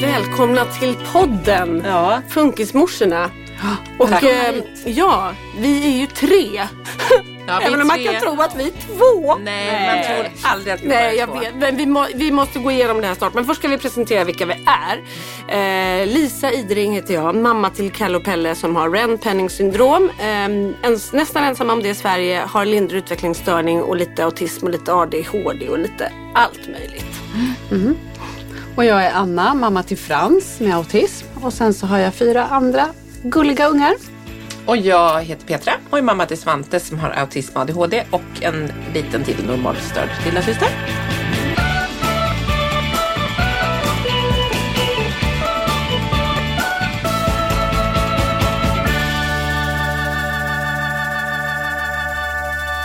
Välkomna till podden Ja. Funkismorsorna. Och eh, ja, vi är ju tre. Ja, Även om man kan tro att vi är två. Nej, man tror aldrig att vi Nej, är jag två. vet. Men vi, må, vi måste gå igenom det här snart. Men först ska vi presentera vilka vi är. Eh, Lisa Idring heter jag. Mamma till Kalle och Pelle som har Ren Penning syndrom. Eh, ens, nästan ensam om det i Sverige. Har lindrig utvecklingsstörning och lite autism och lite ADHD och lite allt möjligt. Och jag är Anna, mamma till Frans med autism. Och sen så har jag fyra andra gulliga ungar. Och jag heter Petra och är mamma till Svante som har autism och ADHD och en liten till normalstörd lillasyster.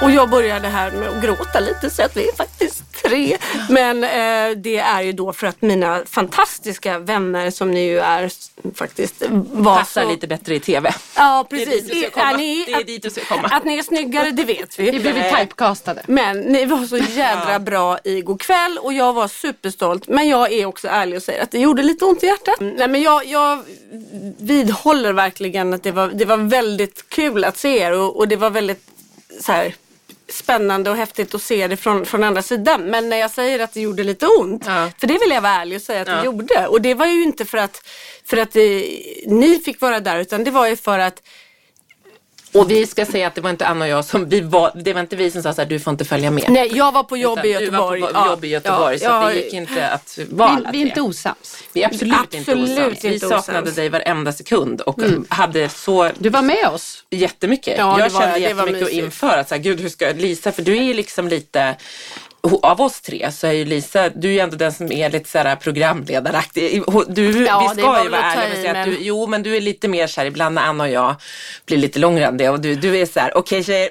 Och jag började här med att gråta lite så att vi faktiskt tre. Men eh, det är ju då för att mina fantastiska vänner som ni ju är faktiskt var Passar så... lite bättre i TV. Ja Det är precis. dit du ska komma. Ni, Det är dit du ska komma. Att, att ni är snyggare det vet vi. Vi blev typecastade. Men ni var så jädra bra igår kväll och jag var superstolt. Men jag är också ärlig och säger att det gjorde lite ont i hjärtat. Nej men jag, jag vidhåller verkligen att det var, det var väldigt kul att se er och, och det var väldigt så här, spännande och häftigt att se det från, från andra sidan. Men när jag säger att det gjorde lite ont, Ja. för det vill jag vara ärlig och säga att Ja. det gjorde. Och det var ju inte för att, för att eh, ni fick vara där utan det var ju för att Och vi ska säga att det var inte Anna och jag som, vi var, det var inte vi som sa så här, du får inte följa med. Nej, jag var på jobb i Utan Göteborg. Du var på jobb i Göteborg så ja, det gick inte att vara Vi, vi är inte osams. Vi är absolut, inte Absolut osams. Vi inte saknade osams. dig varenda sekund och hade så Du var med oss. jättemycket. Ja, jag det var- kände var jättemycket att mysigt. införa. att Så här, Gud, hur ska Lisa, för du är ju liksom lite av oss tre så är ju Lisa, du är ju ändå den som är lite så här programledaraktig. Du, Ja, vi ska ju vara ärliga och säga att du, jo men du är lite mer så här, ibland när Anna och jag blir lite långrandiga och du, du är så här, okej tjejer,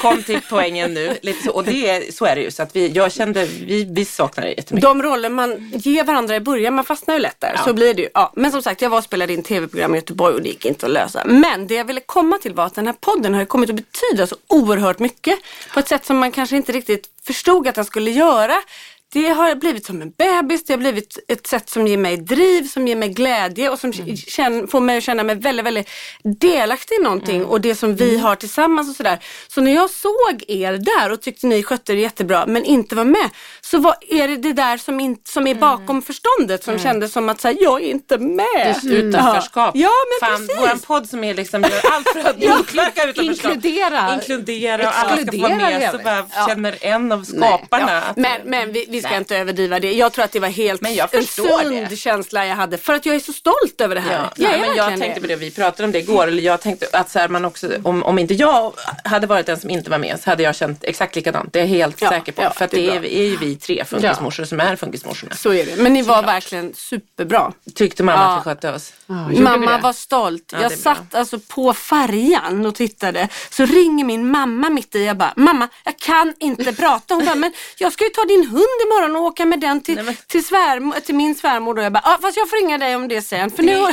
kom till poängen nu. Lite så, och det är, så är det ju. Så att vi, jag kände, vi, vi saknar det jättemycket. De roller man ger varandra i början, man fastnar ju lätt där. Så blir det ju. Ja. Men som sagt, jag var och spelade in tv-program i Göteborg och det gick inte att lösa. Men det jag ville komma till var att den här podden har kommit att betyda så oerhört mycket. På ett sätt som man kanske inte riktigt förstod att den skulle göra. Det har blivit som en bebis, det har blivit ett sätt som ger mig driv, som ger mig glädje och som känn, får mig att känna mig väldigt, väldigt delaktig i någonting och det som vi har tillsammans och sådär. Så när jag såg er där och tyckte ni skötte det jättebra men inte var med så var, är det det där som, in, som är bakom förståndet som kändes som att säga jag är inte med. Utanförskap. Ja men Fan, precis. våran podd som är liksom, gör allt för att motverka utanförskap. Inkludera. Inkludera och alla ska få vara med. Så bara känner en av skaparna. att- Men, men vi, vi vi ska inte överdriva det. Jag tror att det var helt Men jag en sund det. känsla jag hade. För att jag är så stolt över det här. Ja, jag nej, men jag tänkte på det, vi pratade om det igår, eller jag tänkte att så här, man också, om, om inte jag hade varit den som inte var med så hade jag känt exakt likadant. Det är jag helt Ja, säker på. ja, för att det det är är, ju vi tre funkismorsor som är funkismorsorna. Så är det. Men ni var verkligen superbra. Tyckte mamma att vi skötte oss? Mamma det? var stolt. Ja, jag det satt alltså på färjan och tittade. Så ringer min mamma mitt i. Jag bara, mamma jag kan inte prata. Hon bara, men jag ska ju ta din hund imorgon och åka med den till, Nej, men- till, svärmor, till min svärmor. Och jag bara, ah, fast jag får ringa dig om det sen. För nu.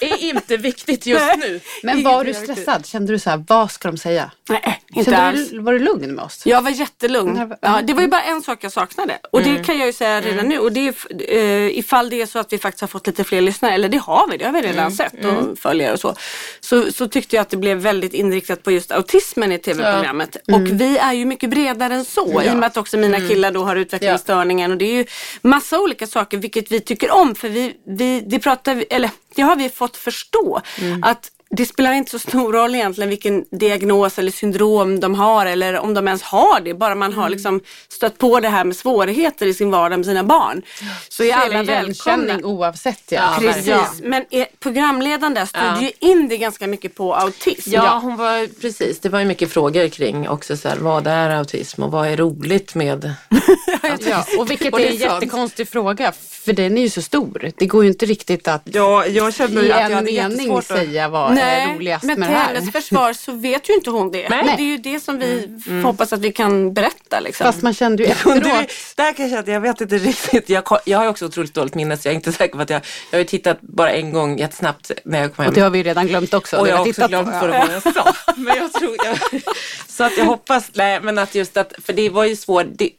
Det är inte viktigt just nu. Men var du stressad? Kände du så här, vad ska de säga? Nej, inte Kände alls. du, var du lugn med oss? Jag var jättelugn. Nerv- Ja, det var ju bara en sak jag saknade. Och Mm. det kan jag ju säga redan nu. Och det är eh, ifall det är så att vi faktiskt har fått lite fler lyssnare, eller det har vi, det har vi redan Mm. sett och följare och så, så. Så tyckte jag att det blev väldigt inriktat på just autismen i tv-programmet. Och vi är ju mycket bredare än så. I och med att också mina killar då har utvecklingsstörningen. Och det är ju massa olika saker vilket vi tycker om. För vi, vi, det pratar eller det har vi fått förstå. Att det spelar inte så stor roll egentligen vilken diagnos eller syndrom de har eller om de ens har det. Bara man har liksom stött på det här med svårigheter i sin vardag med sina barn. Så är alla välkomna. oavsett ja. Precis, Ja. men är, programledaren där stod Ja. ju in det ganska mycket på autism. Ja, hon var precis. Det var ju mycket frågor kring också så här, vad är autism och vad är roligt med Ja, och vilket Och är en jättekonstig fråga för den är ju så stor. Det går ju inte riktigt att Ja, jag kände i en mening säga vad är roligast men med till det här. hennes försvar så vet ju inte hon det. Nej. Det är ju det som vi hoppas att vi kan berätta. Liksom. Fast man kände ju efteråt. där kan jag känna att jag vet inte riktigt. Jag, jag har ju också otroligt dåligt minne så jag är inte säker på att jag, jag har ju tittat bara en gång jättesnabbt när jag kom hem. Och det har vi ju redan glömt också. Och det jag har också glömt vad det jag sa. Men jag tror, jag, så att jag hoppas, nej men att just att, för det var ju svårt. Det,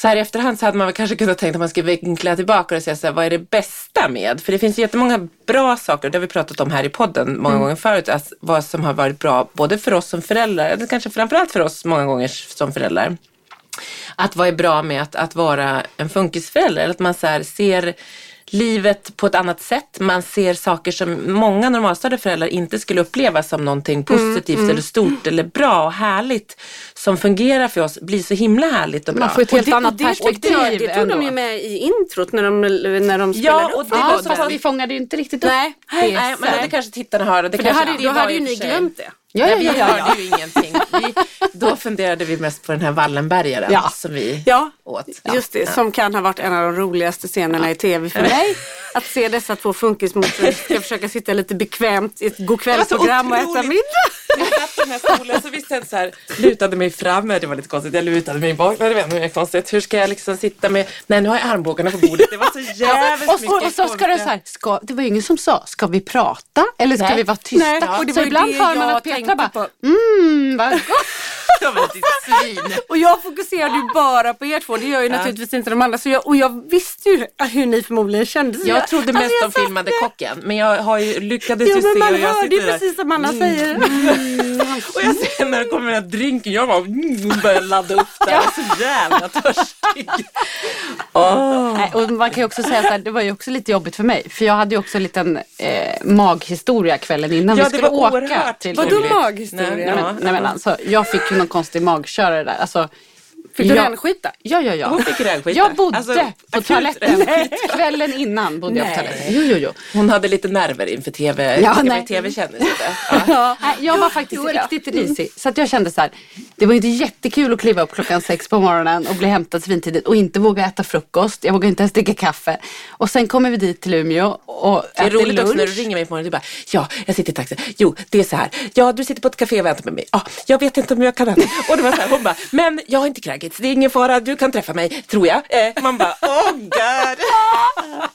så här i efterhand så hade man väl kanske kunnat tänka att man skulle vinkla tillbaka och säga så här, vad är det bästa med? För det finns jättemånga bra saker, det har vi pratat om här i podden många gånger förut, att vad som har varit bra både för oss som föräldrar, eller kanske framförallt för oss många gånger som föräldrar. Att vad är bra med att, att vara en funkisförälder, eller att man så ser livet på ett annat sätt. Man ser saker som många normalstörda föräldrar inte skulle uppleva som någonting positivt eller stort eller bra och härligt som fungerar för oss blir så himla härligt och bra. Man får ett Och helt det, annat och det, perspektiv och det, det tog de ju med i introt när de, när de spelade Ja, och upp det Ja, så så fast att vi fångade ju inte riktigt upp Nej, det. Nej, men det kanske tittarna hör. Det För det kanske, hade, då hade ju ni glömt det. Ja, ja, vi ja, ja, hörde ja. ju ingenting. Vi, då funderade vi mest på den här Wallenbergaren Ja. som vi Ja, åt. just det. Som kan ha varit en av de roligaste scenerna i tv för mig. Att se dessa två funkismorsor ska försöka sitta lite bekvämt i ett godkvällsprogram och äta middag. Jag i den här stolen så visste jag inte så här, lutade mig fram, det var lite konstigt, jag lutade mig bak, det var ännu mer konstigt. Hur ska jag liksom sitta med, nej nu har jag armbågarna på bordet, det var så jävligt Och, och, mycket och så ska det så här, ska, det var ju ingen som sa, ska vi prata eller ska Nej. vi vara tysta? Nej, och det så var ju ibland det hör man jag att Petra bara, på. mm, vad gott. Jag. Och jag fokuserade ju bara på er två. Det gör ju naturligtvis inte de andra. Så jag, och jag visste ju hur ni förmodligen kände. Så Jag trodde mest alltså, jag de filmade där. kocken, men jag har ju lyckades Ja ju se man och jag hörde ju sitter där. precis som Anna säger. Och jag ser när det kommer den här drinken, jag bara mm, börjar ladda upp där. Jag är så jävla törstig. Åh. Nej, och man kan ju också säga så här, det var ju också lite jobbigt för mig. För jag hade ju också en liten eh, maghistoria kvällen innan Ja, vi det skulle var åka oerhört till Vadå maghistoria? Nej, Nej, men, nej, men alltså, jag fick ju någon konstig magkörare där. Alltså, Fick du jag- rännskita? Ja, ja, ja. Hon fick rännskita. Jag bodde Alltså, på toaletten kvällen innan. Bodde jag på Nej. toaletten. Jo, jo, jo. Hon hade lite nerver inför tv, Ja, tv, nej. tv-kändis. Ja. Ja. Nej, jag var faktiskt riktigt risig. Så att jag kände så här, det var inte jättekul att kliva upp klockan sex på morgonen och bli hämtad svintidigt och inte våga äta frukost. Jag vågade inte ens dricka kaffe. Och sen kommer vi dit till Umeå och Det är roligt också när du lunch. ringer mig på morgonen och du bara, ja, jag sitter i taxi. Jo, det är så här. Ja, du sitter på ett café och väntar med mig. Ja, jag vet inte om jag kan äta. Och det var så här, hon bara, men jag har inte kräkits. Det är ingen fara, du kan träffa mig, tror jag. Eh, man bara, oh god.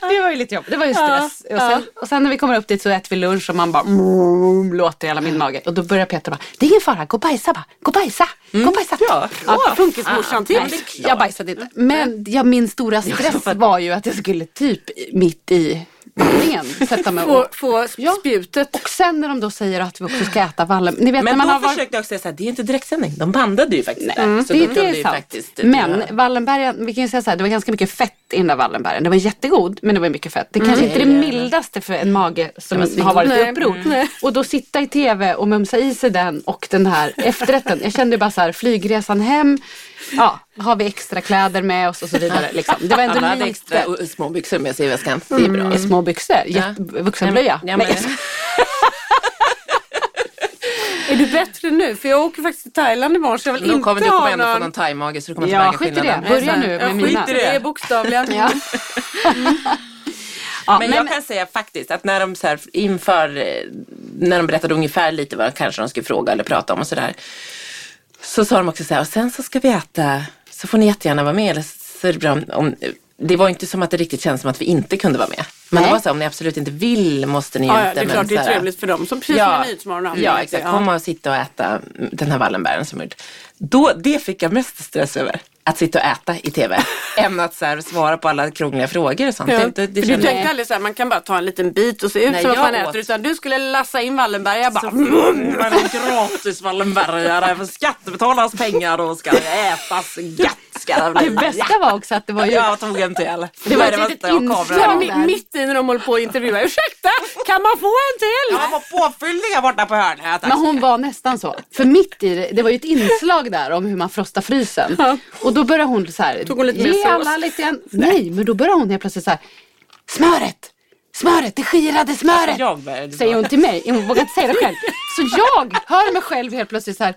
Det var ju lite jobbigt. Det var ju stress. och, sen, och sen när vi kommer upp dit så äter vi lunch och man bara mm, låter hela min mage. Och då börjar Peter bara, det är ingen fara, gå och bajsa bara. Gå och bajsa. Gå och bajsa. Ja. Ja, funkismorsan till. Nej, jag bajsade inte. Men ja, min stora stress var ju att jag skulle typ mitt i vandringen sätta mig Få, och... få Ja. spjutet. Och sen när de då säger att vi också ska äta vallen. Ni vet när Men man då har varit... försökte jag också säga så här, det är inte direktsändning. De bandade ju faktiskt där. Så det, då det är ju sant. faktiskt Men Wallenberg, vi kan ju säga så här, det var ganska mycket fett i den där Wallenbergen. Det var jättegod men det var mycket fett. Det kanske inte är det mildaste för en mage som har varit Nej. uppror. Och då sitta i tv och mumsa i sig den och den här efterrätten. Jag kände bara så här flygresan hem. Ja, har vi extra kläder med oss och så vidare. Liksom. Det var ändå Alla hade lite extra små byxor med sig i väskan. Det är bra. i små byxor. Jätte- Vuxenblöja. Ja, Nej, men, Är du bättre nu? För jag åker faktiskt till Thailand imorgon så jag vill inte kommer du ha kommer ändå få någon... thai-mage så du kommer Ja, inte skit i märka det. skillnaden. Börja nu med mina. skiter i det bokstavligen. Ja. Ja, Men jag kan säga faktiskt att när de så här inför, eh, när de berättade ungefär lite vad kanske de skulle fråga eller prata om och sådär. Så sa de också så här, och sen så ska vi äta, så får ni jättegärna vara med. Eller så är det, bra om, om, det var inte som att det riktigt känns som att vi inte kunde vara med. Men Nej. det var så om ni absolut inte vill måste ni Ja, inte. ja, det är men klart det är trevligt för dem. Som precis Ja, som Nyhetsmorgon ja exakt. Komma och sitta och äta den här Wallenbergen som gjort. Då, det fick jag mest stress över. Att sitta och äta i tv. än att så svara på alla krångliga frågor och sånt. Ja. Det, det, det du tänkte aldrig såhär, man kan bara ta en liten bit och se ut Nej, som att jag man åt. äter. Utan du skulle lassa in Wallenberg. Jag bara, Man är gratis Wallenbergare för skattebetalarnas pengar och ska ätas gött ska det Det bästa var också att det var ju Jag tog en till. Det var ett litet inslag. mitt i när de håller på att intervjua. Ursäkta, kan man få en till? Jag var påfyllningar borta på hörnet. Men hon var nästan så. För mitt i det, det var ju ett inslag där om hur man frostar frysen. Och då började hon så här, Tog hon lite mer ge alla lite grann. Nej, men då började hon helt plötsligt så här, smöret, smöret, det skirade smöret. Jag Säger hon till mig, hon vågar inte säga det själv. Så jag hör mig själv helt plötsligt så här,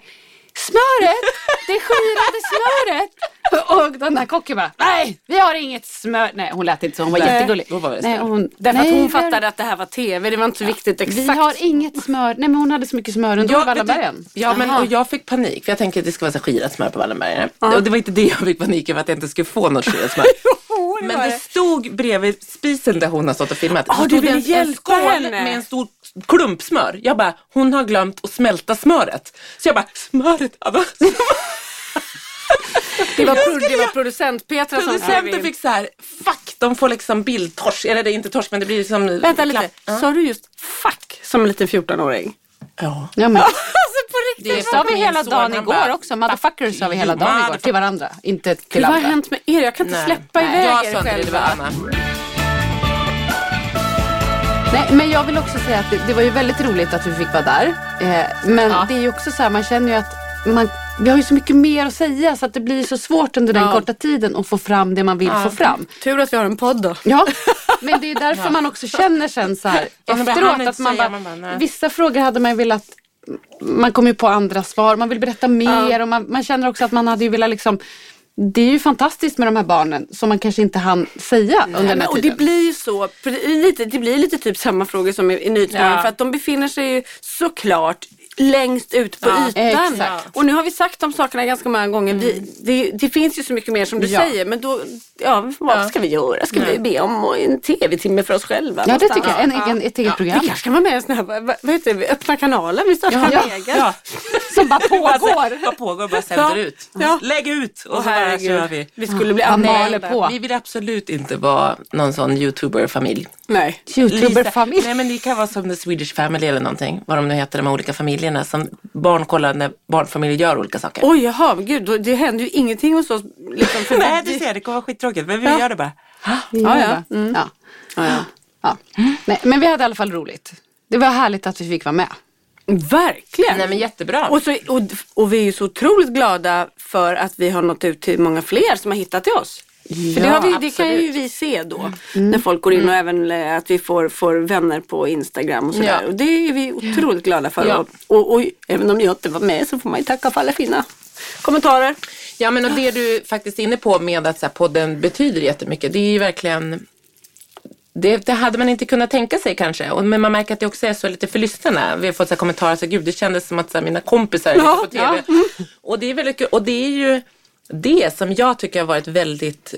smöret, det skirade smöret. Och den där kocken bara, nej, vi har inget smör. Nej, hon lät inte så, hon var Nej. jättegullig. Då var det Nej, hon, Därför nej, att hon fattade att det här var tv. Det var inte så viktigt exakt. Vi har inget smör. Nej men hon hade så mycket smör ändå vet Wallenbergen. ja, men, och jag fick panik för jag tänkte att det ska vara så skirat smör på Wallenbergare. Och det var inte det jag fick panik över att jag inte skulle få något skirat smör. Men det stod bredvid spisen där hon har stått och filmat. Så du ville en, hjälpa henne. med en stor klump smör. Jag bara, hon har glömt att smälta smöret. Så jag bara, smöret Anna. Det var, pro- det var producent Petra som skrev Producenten fick så här, fuck, de får liksom bildtorsk. Eller det är inte torsk men det blir som... Vänta lite, sa du just fuck som en liten 14-åring? Ja. Ja, men, Alltså på riktigt. det sa vi hela dagen igår bara, också. Motherfuckers sa vi hela dagen igår till varandra. Inte till Gud, vad har andra. hänt med er? Jag kan inte Nej. släppa Nej, iväg jag er sa inte det, det var själva. Nej, men jag vill också säga att det, det var ju väldigt roligt att vi fick vara där. Eh, men Ja. det är ju också så här, man känner ju att man, vi har ju så mycket mer att säga så att det blir så svårt under den Ja. korta tiden att få fram det man vill få fram. Tur att vi har en podd då. Ja, men det är därför man också känner sen så här Ja, efteråt att man bara, man bara, vissa frågor hade man velat man kommer ju på andra svar, man vill berätta mer Ja. och man, man känner också att man hade ju velat liksom det är ju fantastiskt med de här barnen som man kanske inte hann säga under den här och det tiden. blir ju så, det, är lite, det blir lite typ samma frågor som i, i Nyhetsmorgon Ja. för att de befinner sig ju såklart längst ut på Ja, ytan. exakt. Och nu har vi sagt de sakerna ganska många gånger. Vi, det, det finns ju så mycket mer som du Ja. säger men då, ja, vad Ja. ska vi göra? Ska vi be om en tv-timme för oss själva? Ja det tycker jag, en egen, ett eget program Vi kanske kan vara med i en sån här, vad, vad heter det, öppna kanalen, vi startar Ja. en egen. Ja. som bara pågår. Bara pågår och bara sänder Ja. ut. Ja. Lägg ut och så bara kör vi. Vi skulle bli anmälda. på. Vi vill absolut inte vara någon sån youtuber-familj. Nej. Youtuber-familj. Nej men det kan vara som The Swedish Family eller någonting. Vad de nu heter, de olika familjerna som barn kollar när barnfamiljer gör olika saker. Oj jaha, gud då- det händer ju ingenting hos oss. Liksom, för Nej du ser, det kommer vara skittråkigt men vi Ja. gör det bara. Ja, ja. det. Ja. Ja, ja. Ja. Nej, men vi hade i alla fall roligt. Det var härligt att vi fick vara med. Verkligen. Nej men jättebra. Och, så, och, och vi är ju så otroligt glada för att vi har nått ut till många fler som har hittat till oss. För det, har vi, det kan ju vi se då. När folk går in och även eh, att vi får, får vänner på Instagram och sådär. Ja. Och det är vi otroligt glada för. Ja. Och, och, och även om jag inte var med så får man ju tacka för alla fina kommentarer. Ja men och det du faktiskt är inne på med att så här, podden betyder jättemycket. Det är ju verkligen det, det hade man inte kunnat tänka sig kanske. Och, men man märker att det också är så lite för lyssnarna. Vi har fått så kommentarer så gud det kändes som att så här, mina kompisar Ja, ja, på TV. Och det är väldigt kul. Och det är ju det som jag tycker har varit väldigt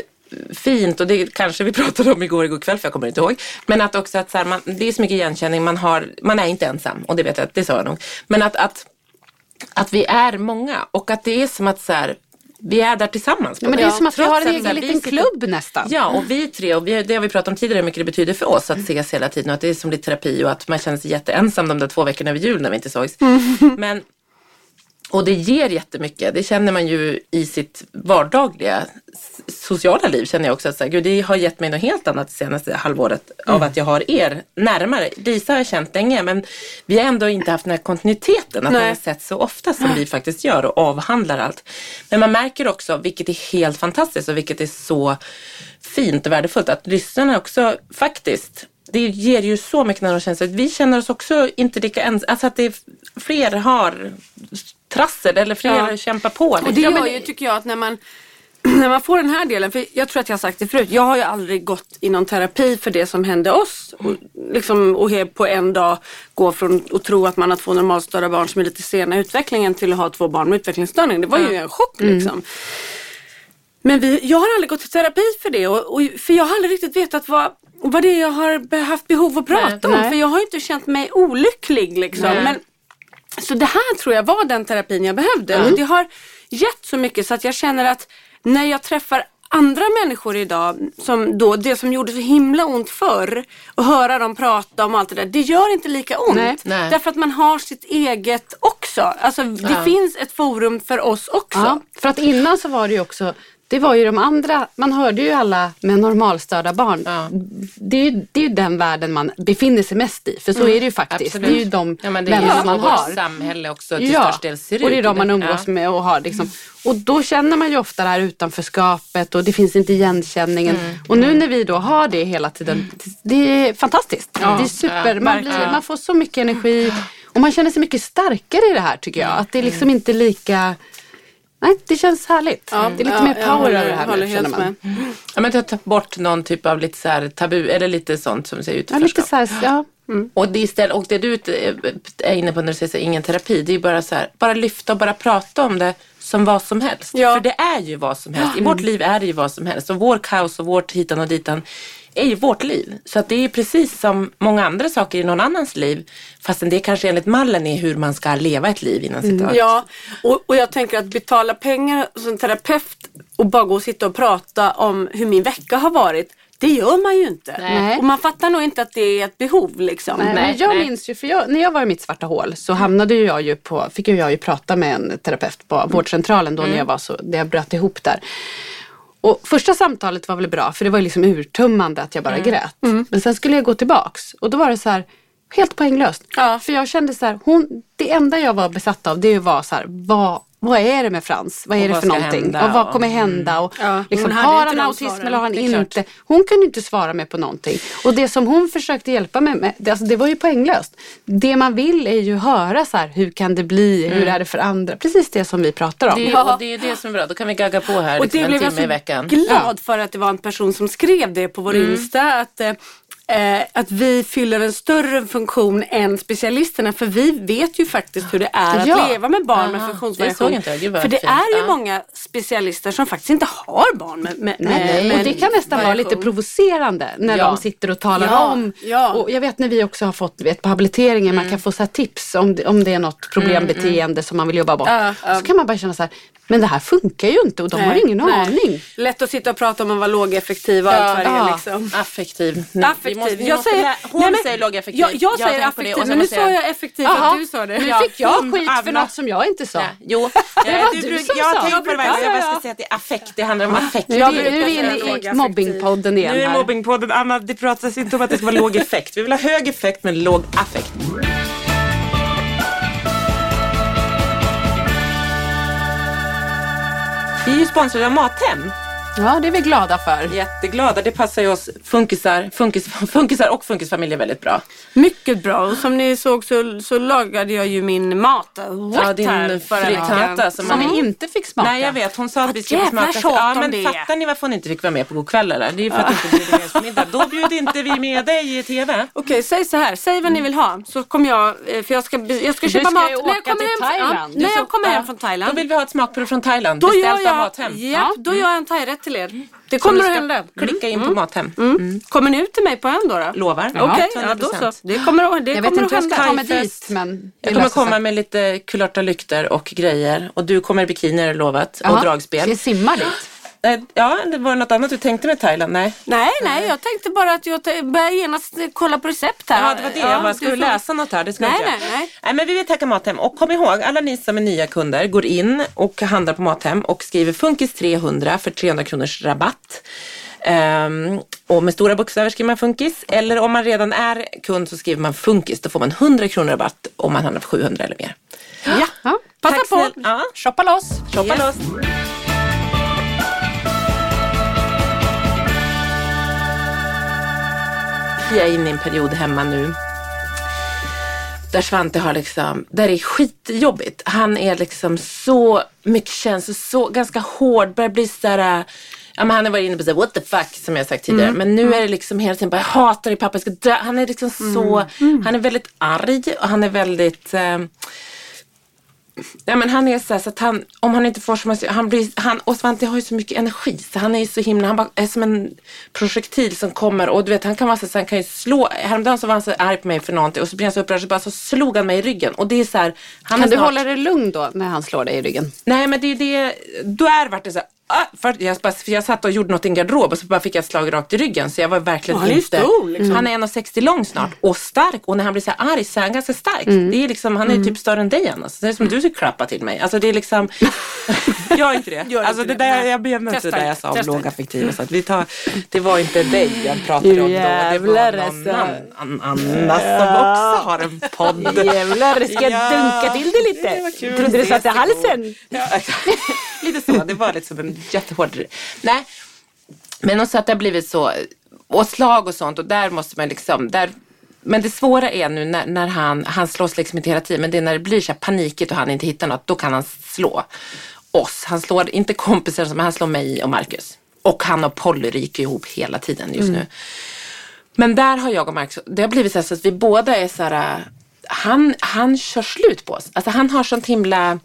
fint och det kanske vi pratade om igår, igår kväll för jag kommer inte ihåg. Men att också att så här, man, det är så mycket igenkänning, man, har, man är inte ensam och det vet jag, det sa jag nog. Men att, att, att vi är många och att det är som att så här, vi är där tillsammans. Ja, men det är som att vi har en egen liten sitter- klubb nästan. Ja, och vi tre, och vi, det har vi pratat om tidigare hur mycket det betyder för oss att ses hela tiden och att det är som lite terapi och att man känner sig jätteensam de där två veckorna över jul när vi inte sågs. Men, Och det ger jättemycket. Det känner man ju i sitt vardagliga sociala liv känner jag också att så här, gud, det har gett mig något helt annat det senaste halvåret mm. av att jag har er närmare. Lisa har jag känt länge men vi har ändå inte haft den här kontinuiteten att man har sett så ofta som vi faktiskt gör och avhandlar allt. Men man märker också, vilket är helt fantastiskt och vilket är så fint och värdefullt, att lyssnarna också faktiskt det ger ju så mycket när de känner sig, vi känner oss också inte lika ensamma, alltså att det är, fler har trassel eller fler ja. kämpar på. Och det gör ju, tycker jag, att när man när man får den här delen, för jag tror att jag har sagt det förut, jag har ju aldrig gått i någon terapi för det som hände oss. Och, liksom, och på en dag gå från att tro att man har två normalstörda barn som är lite sena i utvecklingen till att ha två barn med utvecklingsstörning. Det var ju en chock mm. liksom. Men vi, jag har aldrig gått i terapi för det och, och, för jag har aldrig riktigt vetat vad, vad det är jag har haft behov att prata nej, om. Nej. För jag har inte känt mig olycklig liksom. Men, så det här tror jag var den terapin jag behövde. Mm. Och det har gett så mycket så att jag känner att när jag träffar andra människor idag, som då, det som gjorde så himla ont förr och höra dem prata om allt det där, det gör inte lika ont. Nej, nej. Därför att man har sitt eget också. Alltså det ja. finns ett forum för oss också. Ja, för att innan så var det ju också det var ju de andra, man hörde ju alla med normalstörda barn. Ja. Det, är ju, det är ju den världen man befinner sig mest i, för så mm. är det ju faktiskt. Absolut. Det är ju de ja, men det vänner är man har. Det samhälle också till ja. störst del ser ut. och det är de man umgås med och har. Liksom. Och då känner man ju ofta det här utanförskapet och det finns inte igenkänningen. Mm. Och nu när vi då har det hela tiden, det är fantastiskt. Ja. Det är super, man, blir, man får så mycket energi och man känner sig mycket starkare i det här tycker jag. Att det är liksom mm. inte lika Nej, det känns härligt. Ja, det är lite ja, mer power över det här nu, känner man. Med. Ja, men att ta bort någon typ av lite så här tabu, eller lite sånt som säger utanförskap. Ja, lite så här, ja. Mm. Och, det istället, och det du är inne på när du säger så, ingen terapi, det är bara så här, bara lyfta och bara prata om det som vad som helst. Ja. För det är ju vad som helst. I vårt liv är det ju vad som helst. Och vår kaos och vårt hitan och ditan är ju vårt liv. Så att det är precis som många andra saker i någon annans liv. Fastän det kanske enligt mallen är hur man ska leva ett liv innan citat. Mm. Ja, och, och jag tänker att betala pengar som terapeut och bara gå och sitta och prata om hur min vecka har varit. Det gör man ju inte. Nej. Och man fattar nog inte att det är ett behov. Liksom. Nej, men jag nej. minns ju, för jag, när jag var i mitt svarta hål så hamnade jag ju på, fick jag ju prata med en terapeut på mm. vårdcentralen då mm. när jag var så, när jag bröt ihop där. Och första samtalet var väl bra för det var liksom urtummande att jag bara mm. grät. Mm. Men sen skulle jag gå tillbaks och då var det så här helt poänglöst. Ja. För jag kände så här, hon, det enda jag var besatt av det var så här, vad vad är det med Frans? Vad är och det för någonting? Hända? Och vad kommer hända? Och ja, liksom, har han autism eller har han inte? Hon kunde inte svara mig på någonting. Och det som hon försökte hjälpa mig med, det, alltså, det var ju poänglöst. Det man vill är ju höra så här, hur kan det bli? Mm. Hur är det för andra? Precis det som vi pratar om. Det, ja. och det är det som är bra, då kan vi gagga på här och liksom, en timme i veckan. Det blev jag så glad för att det var en person som skrev det på vår mm. Insta. Att, eh, att vi fyller en större funktion än specialisterna för vi vet ju faktiskt hur det är ja. att leva med barn Aha, med funktionsvariation. Det för det fint. är ju många specialister som faktiskt inte har barn med, med, Nej, med, och det kan nästan vara lite provocerande när ja. de sitter och talar ja. om. Och jag vet när vi också har fått vet, på habiliteringen, mm. man kan få så tips om om det är något problembeteende mm, mm. som man vill jobba bort. Så kan man bara känna så här, men det här funkar ju inte och de nej, har ingen nej. aning. Lätt att sitta och prata om att vara lågeffektiv och allt vad det är. Liksom. Affektiv. Nej, affektiv. Måste, jag säger, hon nej, men, säger lågeffektiv. Jag, jag, jag säger affektiv men nu sa jag effektiv för att du sa det. Nu fick jag skit för något som jag inte sa. Jo, det var du, du som jag sa. Jag tänkte på jag ska säga att det är affekt. Det handlar om affekt. Nu är vi inne i mobbingpodden igen. Nu är mobbingpodden. Anna, det pratas inte om att det ska vara låg effekt. Vi vill ha hög effekt men låg affekt. Vi är ju sponsrade av Mathem. Ja, det är vi glada för. Jätteglada. Det passar ju oss funkisar, funkis, funkisar och funkisfamiljer väldigt bra. Mycket bra. Och som ni såg så, så lagade jag ju min mat. What ja, din frittata. Som, som vi inte fick smaka. Nej, jag vet. Hon sa att vi skulle smaka. Ja, men det. fattar ni varför hon inte fick vara med på Go'kväll eller? Det är ju för att ja. inte bjuder med middag. Då bjuder inte vi med dig i TV. Okej, okay, säg så här. Säg vad ni vill ha. Så kommer jag, eh, för jag ska, jag ska köpa mat. När jag kommer hem, Thailand. när jag kommer hem från Thailand. Då vill vi ha ett smakprov från Thailand. Då Beställt jag, av Mathem. Ja, då gör jag en thairätt till er. Det kommer att hända. Klicka in på mm. Mathem. Mm. mm. Kommer ni ut till mig på en då? då? Lovar. Okej, okay, ja, då så. Det kommer, det jag kommer vet inte hur jag ska ta mig dit. Men jag kommer komma med lite kulörta lykter och grejer. Och du kommer i bikini är lovat. Och dragspel. Ska jag simma dit? Eh, ja, det var något annat du tänkte med Thailand? Nej. Nej, nej, jag tänkte bara att jag börjar genast kolla på recept här. Ja, det var det. jag bara, ska du får- läsa något här? Det ska Nej, jag nej, nej. nej. men vi vill tacka Mathem. Och kom ihåg, alla ni som är nya kunder går in och handlar på Mathem och skriver Funkis 300 för 300 kronors rabatt. Ehm, och med stora bokstäver skriver man Funkis. Eller om man redan är kund så skriver man Funkis. Då får man 100 kronor rabatt om man handlar på 700 eller mer. Ja, Ja. passa Tack på. Ja, Shoppa loss. shoppa loss. Jag är inne i en period hemma nu där Svante har liksom, där det är skitjobbigt. Han är liksom så mycket känslor, så ganska hård, börjar bli sådär, ja men han har varit inne på såhär what the fuck som jag sagt tidigare. Men nu är det liksom hela tiden bara jag hatar dig pappa, jag ska dö. Han är liksom så, han är väldigt arg och han är väldigt eh, Ja, men han är så, här, så att han, om han inte får som han blir, han, och Svante har ju så mycket energi så han är ju så himla, han bara, är som en projektil som kommer och du vet han kan vara så, så han kan ju slå, häromdagen så var han så arg på mig för någonting och så blir han så upprörd så bara så slog han mig i ryggen och det är så här, Kan är du snart- hålla dig lugn då när han slår dig i ryggen? Nej men det är det, då är det vart det så här, för jag, bara, för jag satt och gjorde något i en garderob och så bara fick jag ett slag rakt i ryggen så jag var verkligen Han inte stor, liksom. Han är 1,60 lång snart och stark och när han blir så här arg så är han ganska stark. Det är liksom, han är Mm. typ större än dig Anna. Så det är som du ska klappa till mig. Alltså det är liksom Gör inte det. Gör alltså inte det det. där, jag Testa det där jag sa om lågaffektiva. Så att vi tar, det var inte dig jag pratade om då. Det var någon alltså. annan Anna som också har en podd. Jävlar, ska jag Ja, dunka till det lite? det Trodde att du satt i halsen? Ja, lite så. Det var liksom en jättehård... Nej, men också att det har blivit så. Och slag och sånt och där måste man liksom... Där, men det svåra är nu när, när han, han slåss liksom inte hela tiden, men det är när det blir så här panikigt och han inte hittar något, då kan han slå oss. Han slår inte kompisar, men han slår mig och Marcus. Och han och Polly ryker ihop hela tiden just nu. Men där har jag och Marcus, det har blivit så, här så att vi båda är så här, han, han kör slut på oss. Alltså han har sånt himla,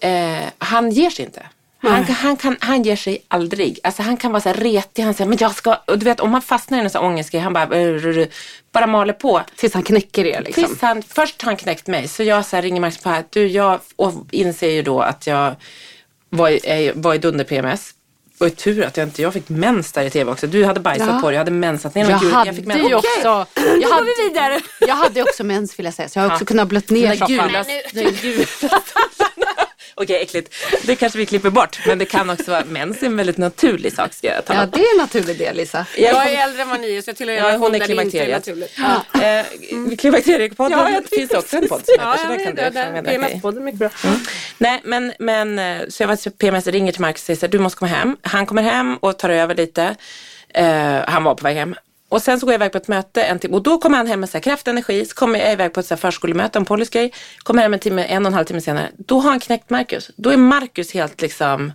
eh, han ger sig inte. Han, han, kan, han ger sig aldrig. Alltså han kan vara så här retig, han säger men jag ska, och du vet om man fastnar i en sån här ångestgrej, han bara, "Rr, bara maler på. Tills han knäcker er liksom. Tills han, först har han knäckt mig, så jag så här ringer Marcus på här, du jag, och inser ju då att jag var, var i dunder-PMS. Och tur att jag inte, jag fick mens där i tv också. Du hade bajsat Ja. på dig, jag hade mensat ner Jag hade fick ju mens. också, jag Då går hade, vi vidare. jag hade också mens vill jag säga. Så jag har också kunnat blött ner gula, gula Okej, äckligt. Det kanske vi klipper bort. Men det kan också vara mens är en väldigt naturlig sak ska jag tala Ja, om. det är en naturlig del Lisa. Jag är äldre än vad ni är så jag tillhör Ja, hon är är klimakteriet. naturligt. Eh, Klimakteriepodden Ja, jag finns också en podd som Ja, heter, så jag där kan du det. medverka i. PMS-podden är mycket bra. Nej, men, men eh, så jag var PMS ringer till Marcus och säger så här, du måste komma hem. Han kommer hem och tar över lite. Eh, han var på väg hem. Och sen så går jag iväg på ett möte en timme och då kommer han hem med så här kraft energi. Så kommer jag iväg på ett så här förskolemöte om Pollys grej. Kommer hem en timme, en och en halv timme senare. Då har han knäckt Marcus. Då är Marcus helt liksom.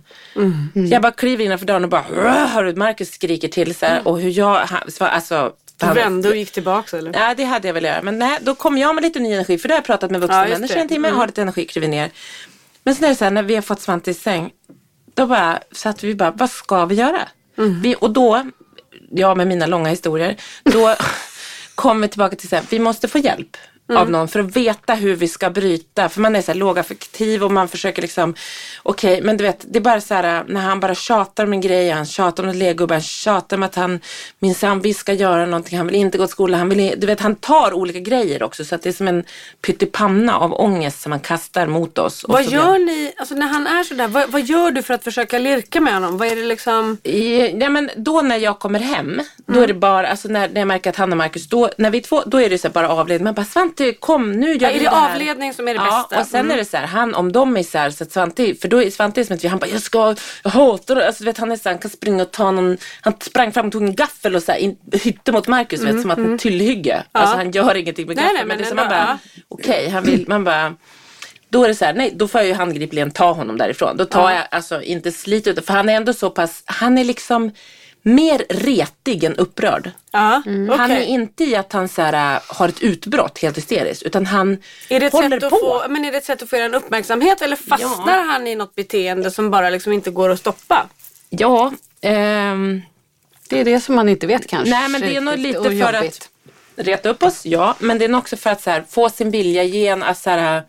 Jag bara kliver innanför dörren och bara hör du Marcus skriker till så här, och hur jag, han, så, alltså. Du vände och gick tillbaka eller? Ja, det hade jag väl göra. Men nej, då kom jag med lite ny energi. För då har jag pratat med vuxna Ja, människor en timme, Mm. har lite energi, kliver ner. Men sen är det så här, när vi har fått Svante i säng. Då bara satt vi bara, vad ska vi göra? Mm. Vi, och då, jag med mina långa historier, då kom vi tillbaka till att vi måste få hjälp. Mm. av någon för att veta hur vi ska bryta. För man är så här lågaffektiv och man försöker liksom, okej, men du vet, det är bara så här när han bara tjatar om en grej, han tjatar om en legogubbe, han tjatar om att han minsann vi ska göra någonting, han vill inte gå till skolan, han vill, du vet, han tar olika grejer också så att det är som en pyttipanna av ångest som han kastar mot oss. Vad gör ni, alltså när han är sådär, vad, vad gör du för att försöka lirka med honom? Vad är det liksom? I, ja, men då när jag kommer hem, då Mm. är det bara, alltså när, när jag märker att han och Marcus, då, när vi två, då är det så här bara avledning. Man bara Svante kom nu gör Ja, vi är det här. avledning som är det ja, bästa? och sen Mm. är det så här, han, om de är så här, så att Svante, för då är Svante som att vi, han bara, jag ska, jag hatar det. Alltså du vet han är så här, han kan springa och ta någon, han sprang fram och tog en gaffel och så här, in, hytte mot Marcus, vet, som att en tyllhygge. Alltså han gör ingenting med Mm, gaffeln. men det är men man bara, okej, han vill, man bara, då är det så här, nej, då får jag ju handgripligen ta honom därifrån. Då tar jag alltså inte slit ut, för han är ändå så pass, han är liksom mer retig än upprörd. Ja, Han är inte i att han så här, äh, har ett utbrott helt hysteriskt, utan han Är det, håller på. få, men är det ett sätt att få er en uppmärksamhet eller fastnar han i något beteende som bara liksom inte går att stoppa? Ja, ehm, Det är det som man inte vet kanske. nej men det är nog lite för jobbigt. att reta upp oss, ja, men det är nog också för att så här, få sin vilja igen, att så här,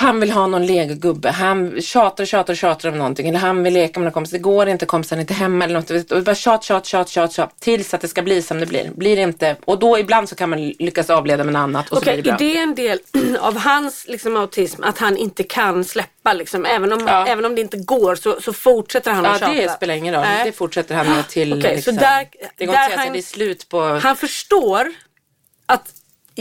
han vill ha någon legogubbe. Han tjatar och tjatar och tjatar om någonting. Eller han vill leka med någon kompis. Det går inte, kompisen är inte hemma eller något. Och bara tjat, tjat, tjat, tjat, tjat. Tills att det ska bli som det blir. Blir det inte. Och då ibland så kan man lyckas avleda med något annat. Och så Okej, blir det är bra. det en del av hans liksom, autism att han inte kan släppa liksom? Även om, Ja. även om det inte går så, så fortsätter han Ja, att tjata? det spelar ingen roll. Nej. Det fortsätter han med till så liksom, där- Det går där inte att säga han- att det är slut på... Han förstår att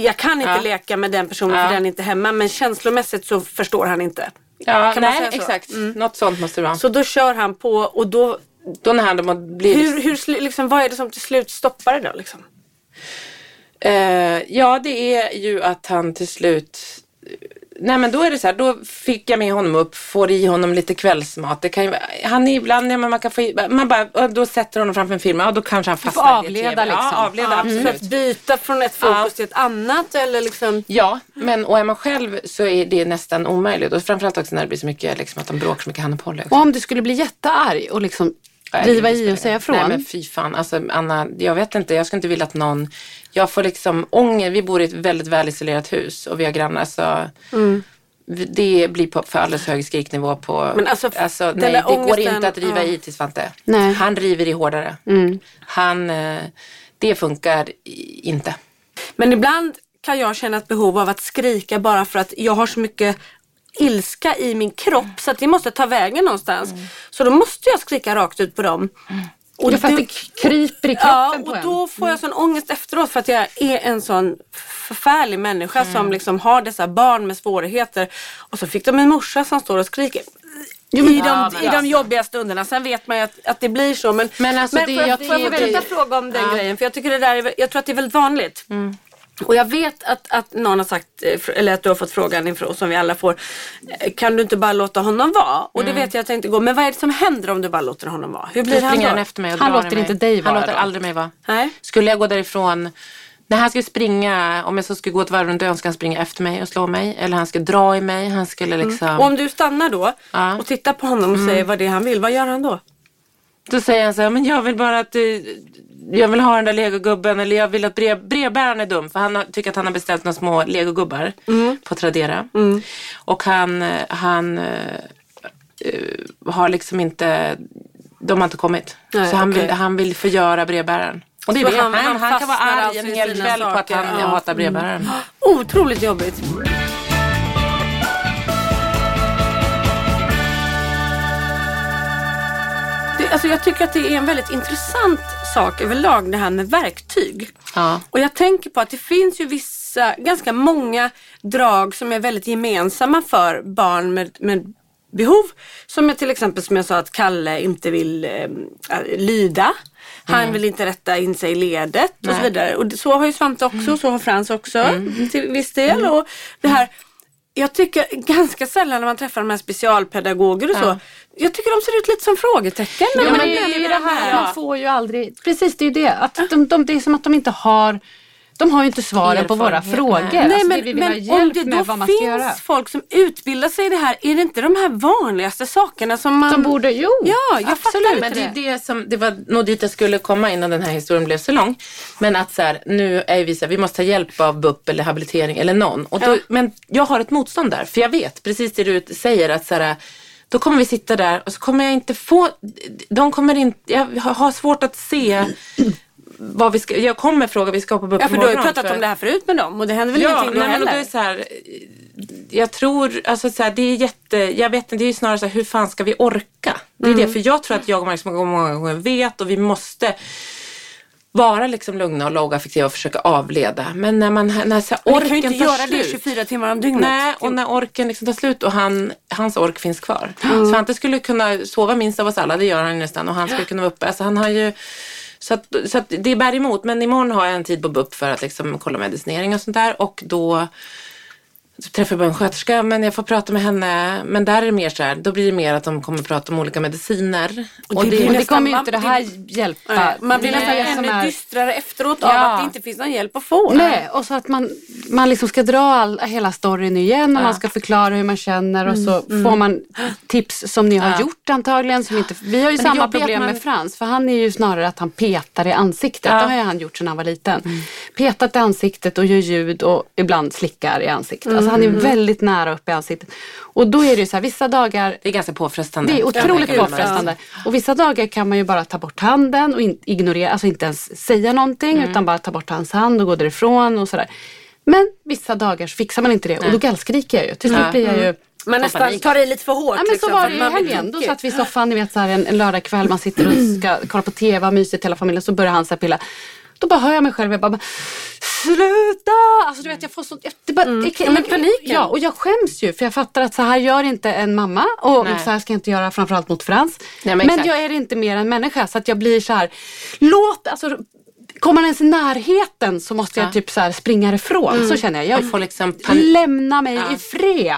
jag kan inte Ja. leka med den personen Ja. för den är inte hemma men känslomässigt så förstår han inte. Ja, Kan nej, exakt. Mm. Något sånt måste det vara. Så då kör han på och då, Då när han blir... hur, hur, liksom, vad är det som till slut stoppar det då? Liksom? Eh, ja, det är ju att han till slut... Nej men då är det så här, då fick jag med honom upp, får i honom lite kvällsmat. Det kan ju, han är ibland, ja, men man kan få i, man bara, då sätter honom framför en film, ja då kanske han fastnar i avleda TV. liksom. Ja, avleda Ja, absolut. Att byta från ett fokus Ja. till ett annat eller liksom Ja, men och är man själv så är det nästan omöjligt. Och framförallt också när det blir så mycket, liksom, att de bråkar så mycket, han och Polly. Och om du skulle bli jättearg och liksom Nej, riva det i och säga ingen- från. Nej men fy fan. Alltså Anna, jag vet inte. Jag skulle inte vilja att någon... Jag får liksom ånger. Vi bor i ett väldigt välisolerat hus och vi har grannar så... vi- Det blir på för alldeles hög skriknivå på... Men alltså, den nej, det går ångesten, inte att riva ja. i till Svante. Nej. Han river i hårdare. Han... eh, Det funkar inte. Men ibland kan jag känna ett behov av att skrika bara för att jag har så mycket ilska i min kropp så att det måste ta vägen någonstans. Så då måste jag skrika rakt ut på dem. Och Ja, för att det kryper i kroppen Ja, på och en. då får jag sån ångest efteråt för att jag är en sån förfärlig människa Mm. som liksom har dessa barn med svårigheter. Och så fick de en morsa som står och skriker. Jo, men- I, de, Ja, men I de alltså. jobbiga stunderna. Sen vet man ju att, att det blir så. Men, Men alltså, det- får jag jag, jag vänta det- fråga om den grejen? För jag, tycker det där är, jag tror att det är väldigt vanligt. Mm. Och jag vet att, att någon har sagt, eh, eller att du har fått frågan ifrån, som vi alla får. eh, Kan du inte bara låta honom vara? Och det vet jag att det inte går. Men vad är det som händer om du bara låter honom vara? Hur blir Då han springer då? han efter mig och Han låter mig. inte dig Han vara låter då? aldrig mig vara. Nej. Skulle jag gå därifrån, när han skulle springa, om jag så skulle gå ett varv runt ön, ska han springa efter mig och slå mig. Eller han skulle dra i mig. Han skulle liksom... Och om du stannar då Ja. och tittar på honom och säger vad det är han vill, vad gör han då? Då säger han så här, men jag vill bara att du, jag vill ha den där legogubben eller jag vill att brev, brevbäraren är dum för han har, tycker att han har beställt några små legogubbar på Tradera. Och han, han eh, har liksom inte, de har inte kommit. Nej, så han, okej. vill, han vill förgöra brevbäraren. Och det det. han- Han, han, kan vara arg alltså en hel kväll på att han ja. hatar brevbäraren. Otroligt jobbigt. Alltså jag tycker att det är en väldigt intressant sak överlag det här med verktyg. Ja. Och jag tänker på att det finns ju vissa, ganska många drag som är väldigt gemensamma för barn med, med behov. Som är till exempel som jag sa att Kalle inte vill eh, äh, lyda. Han vill inte rätta in sig i ledet och så Nej. vidare. Och så har ju Svante också, så har Frans också till viss del. Och det här, jag tycker ganska sällan när man träffar de här specialpedagoger och så. Jag tycker de ser ut lite som frågetecken. Ja, men det är ju nämner det de här, man får ju aldrig, precis det är ju det. Att de, de, det är som att de inte har, de har ju inte svaren på våra frågor. nej. Alltså, men, det vi men om det då finns göra. folk som utbildar sig i det här, är det inte de här vanligaste sakerna som man... Som borde, jo, Ja, jag fattar absolut. inte Men det är det som, det var nog dit jag skulle komma innan den här historien blev så lång. Men att så här, nu är vi så här, vi måste ta hjälp av BUP eller habilitering eller någon. Och då, Ja. Men jag har ett motstånd där, för jag vet precis det du säger att så här, då kommer vi sitta där och så kommer jag inte få, de kommer inte, jag har svårt att se vad vi ska, jag kommer fråga, vi ska på BUP Ja, för du har ju pratat för- om det här förut med dem och det händer väl Ja, ingenting då nej, men heller? det är så här, jag tror, alltså så här, det är jätte, jag vet inte, det är ju snarare så här, hur fan ska vi orka? Det är Mm. det, för jag tror att jag och Marcus många, gånger vet och vi måste vara liksom lugna och lågaffektiva och försöka avleda. Men när man, när så här, orken ni kan ju inte tar göra det slut. 24 timmar om dygnet. Nej, och när orken liksom tar slut och han, hans ork finns kvar. Mm. Svante skulle kunna sova minst av oss alla, det gör han nästan. Och han skulle kunna vara uppe. Alltså han har ju, så att, så att det bär emot. Men imorgon har jag en tid på BUP för att liksom kolla medicinering och sånt där. Och då så träffar jag bara en sköterska, men jag får prata med henne. Men där är det mer så här, då blir det mer att de kommer prata om olika mediciner. Och det Och det kommer ju inte det här hjälpa. Nej, man blir nästan ännu är- dystrare efteråt av Ja. att det inte finns någon hjälp att få. Nej, och så att man man liksom ska dra all, hela storyn igen och Ja. man ska förklara hur man känner och så Mm, får man tips som ni har gjort antagligen. Som inte, vi har ju det samma problem man- med Frans för han är ju snarare att han petar i ansiktet. Ja. Mm. Det har ju han gjort sedan han var liten. Petat i ansiktet och gör ljud och ibland slickar i ansiktet. Alltså han är Mm. väldigt nära upp i ansiktet. Och då är det ju så här, vissa dagar Det är ganska påfrestande. det är otroligt Ja, påfrestande. Och vissa dagar kan man ju bara ta bort handen och in, ignorera, alltså inte ens säga någonting Mm. utan bara ta bort hans hand och gå därifrån och sådär. Men vissa dagar så fixar man inte det och då gallskriker jag ju. Till slut blir jag ju Man nästan tar i lite för hårt. Ja men liksom, så var det ju i helgen. Då satt vi i soffan ni vet, så här, en, en lördagkväll, man sitter och ska kolla på TV, mysigt hela familjen, så börjar han så här pilla. Då bara hör jag mig själv, jag bara Sluta! Alltså du vet jag får sånt, jag- det bara, jag, Ja, men paniken. Ja och jag skäms ju för jag fattar att så här gör inte en mamma och Nej. så här ska jag inte göra framförallt mot Frans. Nej, men men jag är inte mer än människa så att jag blir så här, låt, alltså Kommer man ens i närheten så måste jag Ja. typ så springa ifrån. Så känner jag. Jag får liksom Lämna mig i fred.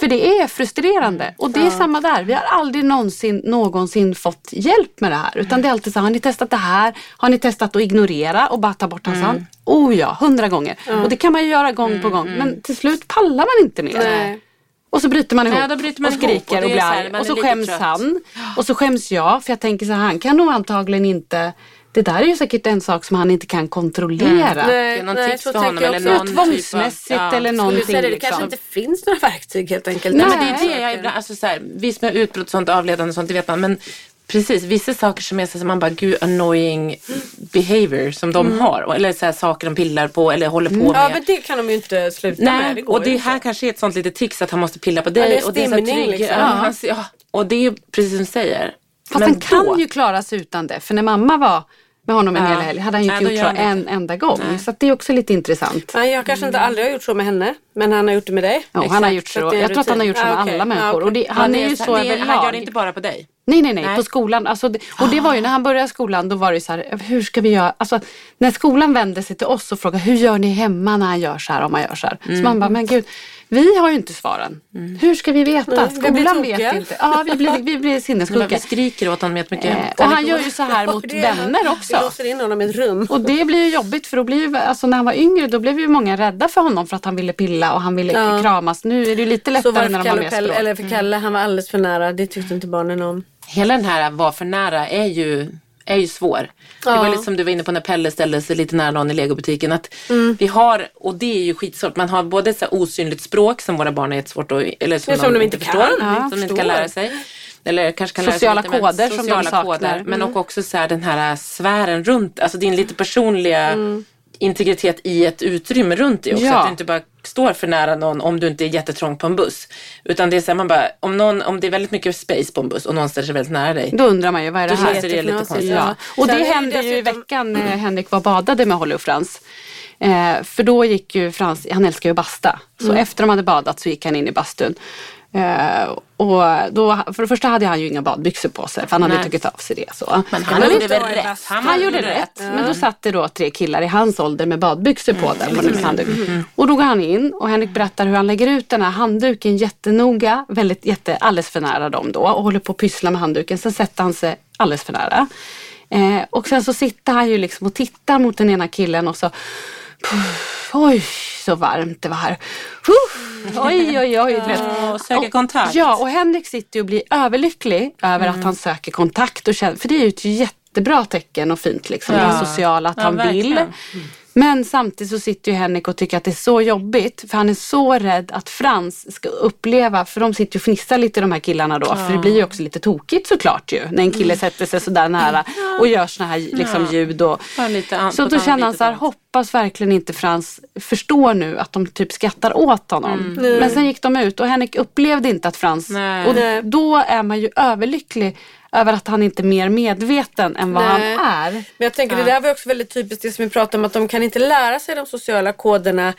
För det är frustrerande. Och det är samma där. Vi har aldrig någonsin någonsin fått hjälp med det här. Utan det är alltid så har ni testat det här? Har ni testat att ignorera och bara ta bort hans hand? Oh ja, hundra gånger. Och det kan man ju göra gång på gång. Men till slut pallar man inte mer. Nej. Och så bryter man ihop Ja, bryter man och skriker och och, blir arg. Och så skäms trött. han. Och så skäms jag för jag tänker så här, han kan nog antagligen inte det där är ju säkert en sak som han inte kan kontrollera. Det tips för honom eller någon Tvångsmässigt typ av- ja. eller någonting. säga det, det liksom. kanske inte finns några verktyg helt enkelt. Nej, Nej, men det är det jag ibland, alltså så här, visst med utbrott och sånt, avledande och sånt, det vet man. Men precis, vissa saker som är så som man bara, gud annoying behavior som de har. Eller så här, saker de pillar på eller håller på med. Ja men det kan de ju inte sluta med. Nej, Det går och det här inte. kanske är ett sånt litet tics att han måste pilla på dig. Ja, det är och det är så trygg, liksom. ja, han, ja, och det är ju precis som du säger. Fast Men han kan då- ju klara sig utan det. För när mamma var med honom en Ja. hel helg hade han ju inte gjort så han en enda gång. Nej. Så det är också lite intressant. Nej, jag kanske inte aldrig har gjort så med henne. Men han har gjort det med dig. Ja, han har gjort så så. Jag tror att han har gjort så med Ah, okej. alla människor. Ah, det, Ja, han är ju så- överlag. Han gör det inte bara på dig. Nej, nej, nej, Nej. på skolan. Alltså, det, och det var ju när han började skolan, då var det så här, hur ska vi göra? Alltså, när skolan vände sig till oss och frågade, hur gör ni hemma när han gör så här, om man gör så här? Mm. Så man bara, men gud, vi har ju inte svaren. Hur ska vi veta? Nej, vi skolan tokiga. vet inte. Ja, vi blir, vi blir sinnessjuka. vi skriker åt honom jättemycket. Eh, och han gör ju så här mot vänner Vi också. låser in honom i ett rum. Och det blir ju jobbigt för då blir ju, alltså när han var yngre då blev ju många rädda för honom för att han ville pilla och han ville Ja. kramas. Nu är det ju lite lättare när de har mer Pelle, språk. eller för Kalle, han var alldeles för nära. Det tyckte inte barnen om. Hela den här var för nära är ju, är ju svår. Det var lite som du var inne på när Pelle ställde sig lite nära någon i legobutiken. Att Mm. Vi har, och det är ju skitsvårt, man har både så osynligt språk som våra barn är jättesvårt att, eller som, Ja, som de inte kan. förstår, Ja, som de inte kan lära sig. Eller kanske kan Sociala lära sig lite, men koder som de saknar. koder. Men Mm. också så här, den här sfären runt, alltså din lite personliga Mm. integritet i ett utrymme runt dig också. Ja. Att du inte bara står för nära någon om du inte är jättetrång på en buss. Utan det är så här, man bara, om, någon, om det är väldigt mycket space på en buss och någon ställer sig väldigt nära dig. Då undrar man ju, vad är det Då här? känns det lite Jätteknasigt, konstigt. Ja. Och det det hände ju i veckan när Henrik var badade med Holly och Frans. Eh, för då gick ju Frans, han älskar ju att basta. Så Mm. efter de hade badat så gick han in i bastun. Eh, och då, för det första hade han ju inga badbyxor på sig för han hade Nej. tagit av sig det. Så. Men man han gjorde väl i rätt? bastun? Han gjorde rätt. Men då satt det då tre killar i hans ålder med badbyxor på där på handduk. Och då går han in och Henrik berättar hur han lägger ut den här handduken jättenoga, väldigt, jätte, alldeles för nära dem då och håller på att pyssla med handduken. Sen sätter han sig alldeles för nära. Eh, och sen så sitter han ju liksom och tittar mot den ena killen och så Oj, så varmt det var här. Puff, oj, oj, oj. Och söker kontakt. Ja, och Henrik sitter och blir överlycklig över Mm. att han söker kontakt. Och känner, för det är ju ett jättebra tecken och fint liksom. Ja. Det sociala, att Ja, han vill. verkligen. Mm. Men samtidigt så sitter ju Henrik och tycker att det är så jobbigt. För han är så rädd att Frans ska uppleva, för de sitter ju och fnissar lite de här killarna då. För det blir ju också lite tokigt såklart ju. När en kille Mm. sätter sig sådär nära och gör såna här liksom, ljud. Och, Ja, lite an- så då känner han så här, hoppas verkligen inte Frans förstår nu att de typ skrattar åt honom. Men sen gick de ut och Henrik upplevde inte att Frans... Nej. Och då är man ju överlycklig över att han inte är mer medveten än vad Nej. han är. Men jag tänker det där var också väldigt typiskt det som vi pratade om att de kan inte lära sig de sociala koderna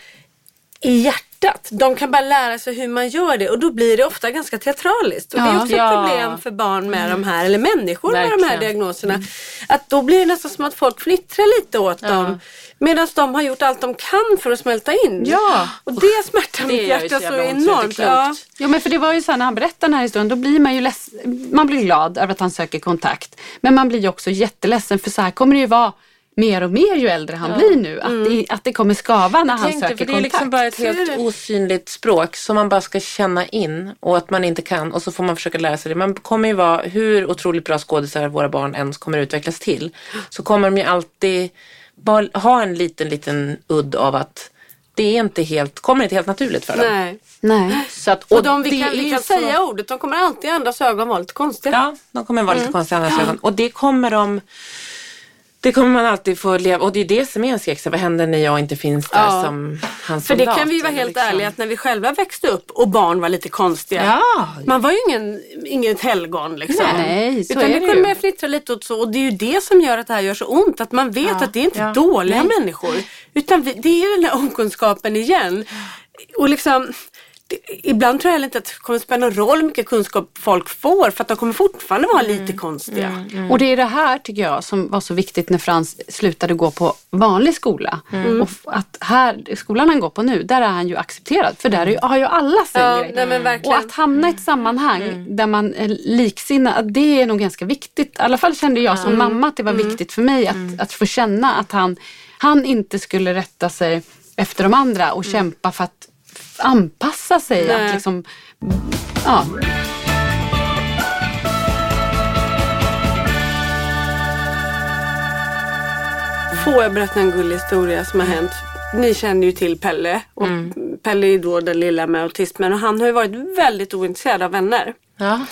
i hjärtat. De kan bara lära sig hur man gör det och då blir det ofta ganska teatraliskt. Och det är Ja. också ett Ja. problem för barn med de här, eller människor med de här Verkligen. diagnoserna. Att då blir det nästan som att folk fnittrar lite åt dem. Medan de har gjort allt de kan för att smälta in. Ja. Och det smärtar Det mitt hjärta så så, enormt. Ja. Jo men för det var ju så här, när han berättade den här historien då blir man ju leds, man blir glad över att han söker kontakt. Men man blir ju också jätteledsen för så här kommer det ju vara mer och mer ju äldre han blir nu. Att, det, att det kommer skava när han Tänk dig, söker för det är kontakt. liksom bara ett helt osynligt språk som man bara ska känna in och att man inte kan och så får man försöka lära sig det. Man kommer ju vara, hur otroligt bra skådisar våra barn ens kommer utvecklas till, så kommer de ju alltid bara ha en liten, liten udd av att det är inte helt, kommer inte helt naturligt för dem. Nej. Nej. Så att, Och de, vi det kan, är vi kan så- säga ordet, de kommer alltid i andras ögon vara lite konstiga. Ja, de kommer vara Mm. lite konstiga i andras ögon. Och det kommer de det kommer man alltid få leva och det är det som är en skräck. Så Vad händer när jag inte finns där Ja. som hans För det soldat, kan vi vara helt liksom. ärliga att när vi själva växte upp och barn var lite konstiga. Ja, Man var ju ingen, inget helgon liksom. Nej, så Utan är det det kunde man fnittra lite åt så. Och det är ju det som gör att det här gör så ont. Att man vet att det är inte ja. dåliga människor. Utan vi, det är den där okunskapen igen. Och liksom, det, ibland tror jag inte att det kommer spela någon roll hur mycket kunskap folk får. För att de kommer fortfarande vara Mm. lite konstiga. Och det är det här tycker jag som var så viktigt när Frans slutade gå på vanlig skola. Mm. Och f- att här, skolan han går på nu, där är han ju accepterad. För där är ju, har ju alla sin Ja, grej. nej. Och att hamna i ett sammanhang där man är liksinna, det är nog ganska viktigt. I alla fall kände jag som mamma att det var viktigt för mig att, att få känna att han, han inte skulle rätta sig efter de andra och kämpa för att anpassa sig. Nej. Att liksom, ja. Får jag berätta en gullig historia som har hänt? Ni känner ju till Pelle. Och Pelle är ju då den lilla med autismen och han har ju varit väldigt ointresserad av vänner. ja.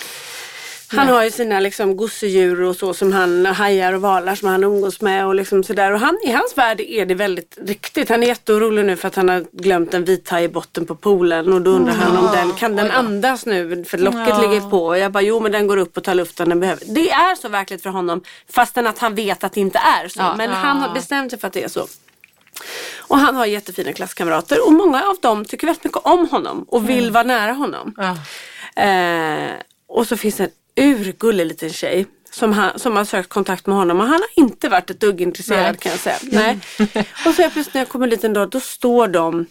Han har ju sina liksom gosedjur och så som han, hajar och valar som han umgås med och liksom sådär. Och han, i hans värld är det väldigt riktigt. Han är jätteorolig nu för att han har glömt en vithaj i botten på poolen och då undrar han om den, kan den andas nu? För locket ligger på. Och jag bara, jo men den går upp och tar luften den behöver. Det är så verkligt för honom fastän att han vet att det inte är så. Ja. Men han har bestämt sig för att det är så. Och han har jättefina klasskamrater och många av dem tycker väldigt mycket om honom och vill vara nära honom. Ja. Eh, och så finns det urgullig liten tjej som, han, som har sökt kontakt med honom och han har inte varit ett dugg intresserad Nej. kan jag säga. Nej. och så plötsligt när jag kommer dit en dag då står de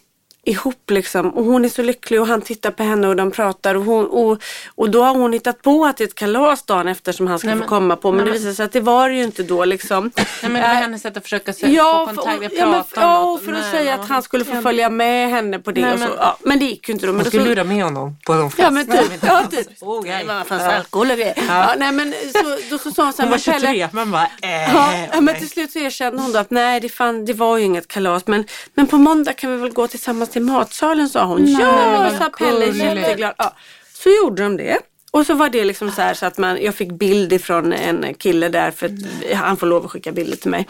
ihop liksom och hon är så lycklig och han tittar på henne och de pratar och, hon, och, och då har hon hittat på att det är ett kalas dagen efter som han ska Nej, få komma på men nej, det visar sig att det var det ju inte då liksom. Nej, men det var Eh, hennes sätt att försöka se, Ja, få för, kontakt, ja, men, ja, för att Nej, säga att han skulle få följa med henne på det Nej, och så. men- Ja, men det gick ju inte då. Men Man då skulle så, lura med honom på de Ja men typ. Ja, typ. Oh, Det var fast Ja. alkohol och grejer. Ja. nej men så, då så sa hon så här, Hon var men Pelle, 23, man bara äh, Ja, ja, men till slut så erkände hon då att nej det, fan, det var ju inget kalas men, men på måndag kan vi väl gå tillsammans till matsalen sa hon. Nej, ja, sa Pelle jätteglad. Ja, så gjorde de det. Och så var det liksom så här så att man, jag fick bild ifrån en kille där för att han får lov att skicka bilder till mig.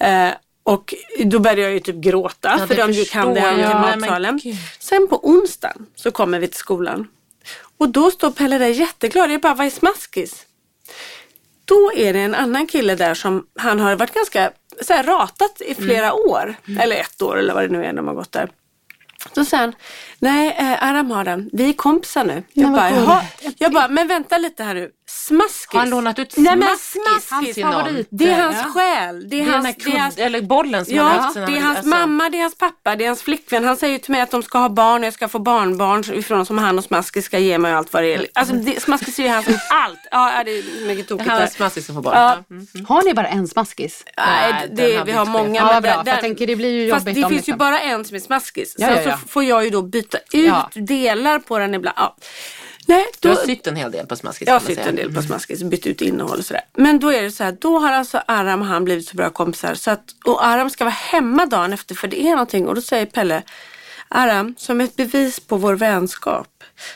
Eh, och då började jag ju typ gråta Ja, för de gick han förstår hem till men matsalen. Sen på onsdagen så kommer vi till skolan. Och då står Pelle där jätteglad. Jag bara, vad är smaskis? Då är det en annan kille där som han har varit ganska så här, ratat i flera Mm. år. Eller ett år eller vad det nu är de har gått där. Då säger han, nej eh, Aram har den, vi är kompisar nu. Jag, vad bara, jag bara, men vänta lite här nu. Smaskis. Har han lånat ut Nej, men smaskis smaskis. till någon? favorit. Det är hans Ja. själ. Det är, Det är hans, här det är hans kudd, eller bollen som han har Ja, haft det är han- hans alltså- mamma, det är hans pappa, det är hans flickvän. Han säger till mig att de ska ha barn och jag ska få barnbarn ifrån som han och Smaskis ska ge mig och allt vad det är. Alltså det, Smaskis är ju hans allt. Ja, det är mycket tokigt Han smaskis som får barn. Ja. Ja. Mm. Har ni bara en smaskis? Nej, det, har vi har många. Ja, bra, där- jag tänker det blir ju Fast jobbigt det om finns liksom- ju bara en som är smaskis. Ja, Sen ja, ja. så får jag ju då byta ut Ja. delar på den ibland. Nej, Du då, har sytt en hel del på smaskis. jag har sytt en del på smaskis, bytt ut innehåll och sådär. Men då är det så här, då har alltså Aram och han blivit så bra kompisar. Så att, och Aram ska vara hemma dagen efter för det är någonting. Och då säger Pelle, Aram, som ett bevis på vår vänskap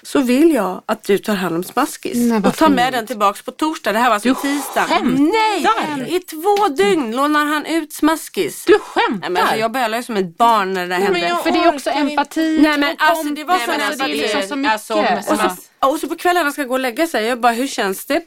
så vill jag att du tar hand om smaskis. Nej, och tar med den tillbaks på torsdag. Det här var alltså tisdag. Nej! I två dygn lånar han ut smaskis. Du skämtar? Nej, men alltså, jag bölade ju som ett barn när det där hände. men jag För det är också empati. Nej, men alltså, det var kompis. så Nej, men nästan det är liksom så mycket. alltså, Och så, och så på kvällarna ska jag gå och lägga sig. Jag bara, hur känns det?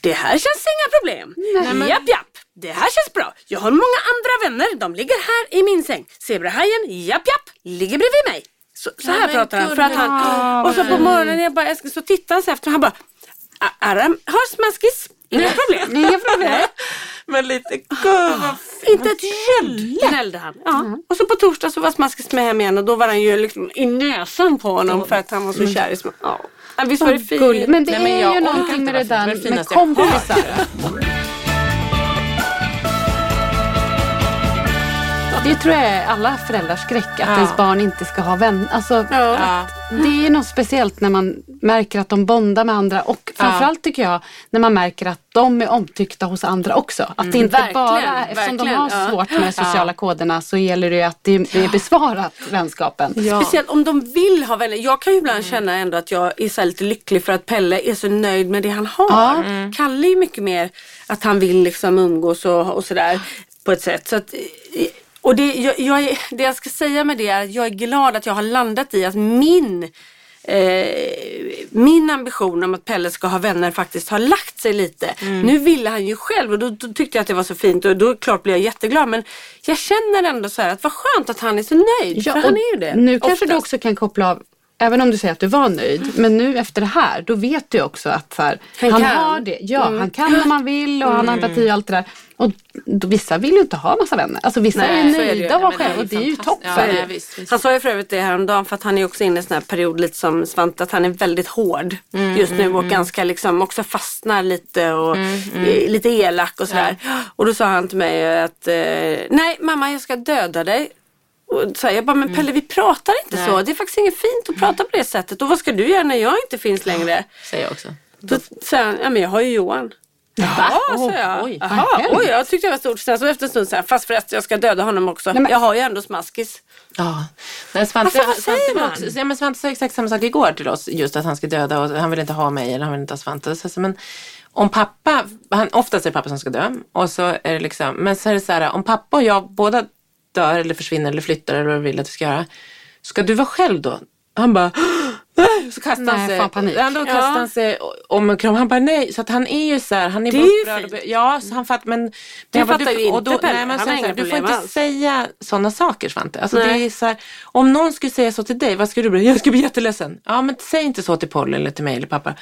Det här känns inga problem. men- Japp, japp. Det här känns bra. Jag har många andra vänner. De ligger här i min säng. Zebrahajen, japp, japp, ligger bredvid mig. Så, så här men pratar han. För att han och så på morgonen jag bara, älskling, så tittar han sig efter och han bara, "A- Aram har smaskis. Inga problem. Inga problem. Men lite gud vad Inte ett ljud gnällde han. Ja. Och så på torsdag så var Smaskis med hem igen och då var han ju liksom i näsan på honom för att han var så kär i Smaskis. Ja. Ja, Visst var det fint? Men det Nej, men är jag ju någonting med det där är med jag kompisar. Det tror jag är alla föräldrars skräck, att Ja. ens barn inte ska ha vänner. Alltså, Ja. Det är något speciellt när man märker att de bondar med andra och framförallt tycker jag när man märker att de är omtyckta hos andra också. Att det inte Verkligen, bara, eftersom de verkligen, har ja. svårt med de sociala koderna så gäller det ju att det är besvarat vänskapen. Speciellt om de vill ha vänner. Jag kan ju ibland känna ändå att jag är så lite lycklig för att Pelle är så nöjd med det han har. Ja. Kalle är mycket mer att han vill liksom umgås och, och sådär på ett sätt. Så att, eh, och det jag, jag det jag ska säga med det är att jag är glad att jag har landat i att min Eh, min ambition om att Pelle ska ha vänner faktiskt har lagt sig lite. Mm. Nu ville han ju själv och då, då tyckte jag att det var så fint och då klart blev jag jätteglad. Men jag känner ändå så här att vad skönt att han är så nöjd. för han är ju det. Nu kanske du oftast. också kan koppla av Även om du säger att du var nöjd, men nu efter det här, då vet du också att så här, Han han, kan. har det. Ja, han kan om han vill och han har empati och allt det där. Och då, vissa vill ju inte ha massa vänner. Alltså vissa Nej, är nöjda Ja, vara själva och det är ju toppen. Ja, Ja. visst, visst. Han sa ju för övrigt det häromdagen för att han är också inne i en sån här period lite som Svante att han är väldigt hård just nu och ganska liksom också fastnar lite och är lite elak och sådär. Och då sa han till mig att eh, nej mamma jag ska döda dig. Och så här, jag bara, men Pelle vi pratar inte så. Det är faktiskt inget fint att prata på det sättet. Och vad ska du göra när jag inte finns längre? Säger jag också. Då säger han, ja men jag har ju Johan. Jaha, sa jag. oj, hemskt. oj, jag tyckte det var stort. Sen så efter en stund så här, fast förresten jag ska döda honom också. Nej, men- Jag har ju ändå smaskis. Ja. Nej, Svante, Alltså, vad säger Svante, också, ja, men Svante sa exakt samma sak igår till oss. Just att han ska döda och han vill inte ha mig eller han vill inte ha Svante. Så, men om pappa, han, oftast är det pappa som ska dö. Och så är det liksom, men så är det så här, om pappa och jag båda dör eller försvinner eller flyttar eller vad du vill att vi ska göra. Ska du vara själv då? Han bara, nej. Så kastar han sig. fan, panik. Ja, då kastar Ja. han sig om en kram. Han bara nej. Så att han är ju så här, han är Det bara är ju fint. Ja, så han fattar. Men, Det men jag fattar du- ju och inte då, nej, men Han så det här, Du får inte alls. säga sådana saker Svante. Alltså, det Nej. är så här, om någon skulle säga så till dig, vad skulle du bli? Jag skulle bli jätteledsen. Ja, men säg inte så till Polly eller till mig eller pappa.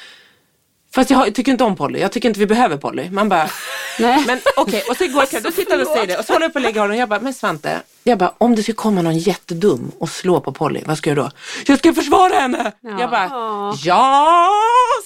Fast jag, har- jag tycker inte om Polly. Jag tycker inte vi behöver Polly. Man bara, Nej. men okej. Och så igår kväll, då sitter han och säger det. Och så håller jag på att lägga honom. Jag bara, men Svante. Jag bara, om det skulle komma någon jättedum och slå på Polly, vad ska jag då? Jag ska försvara henne! Jag bara, ja,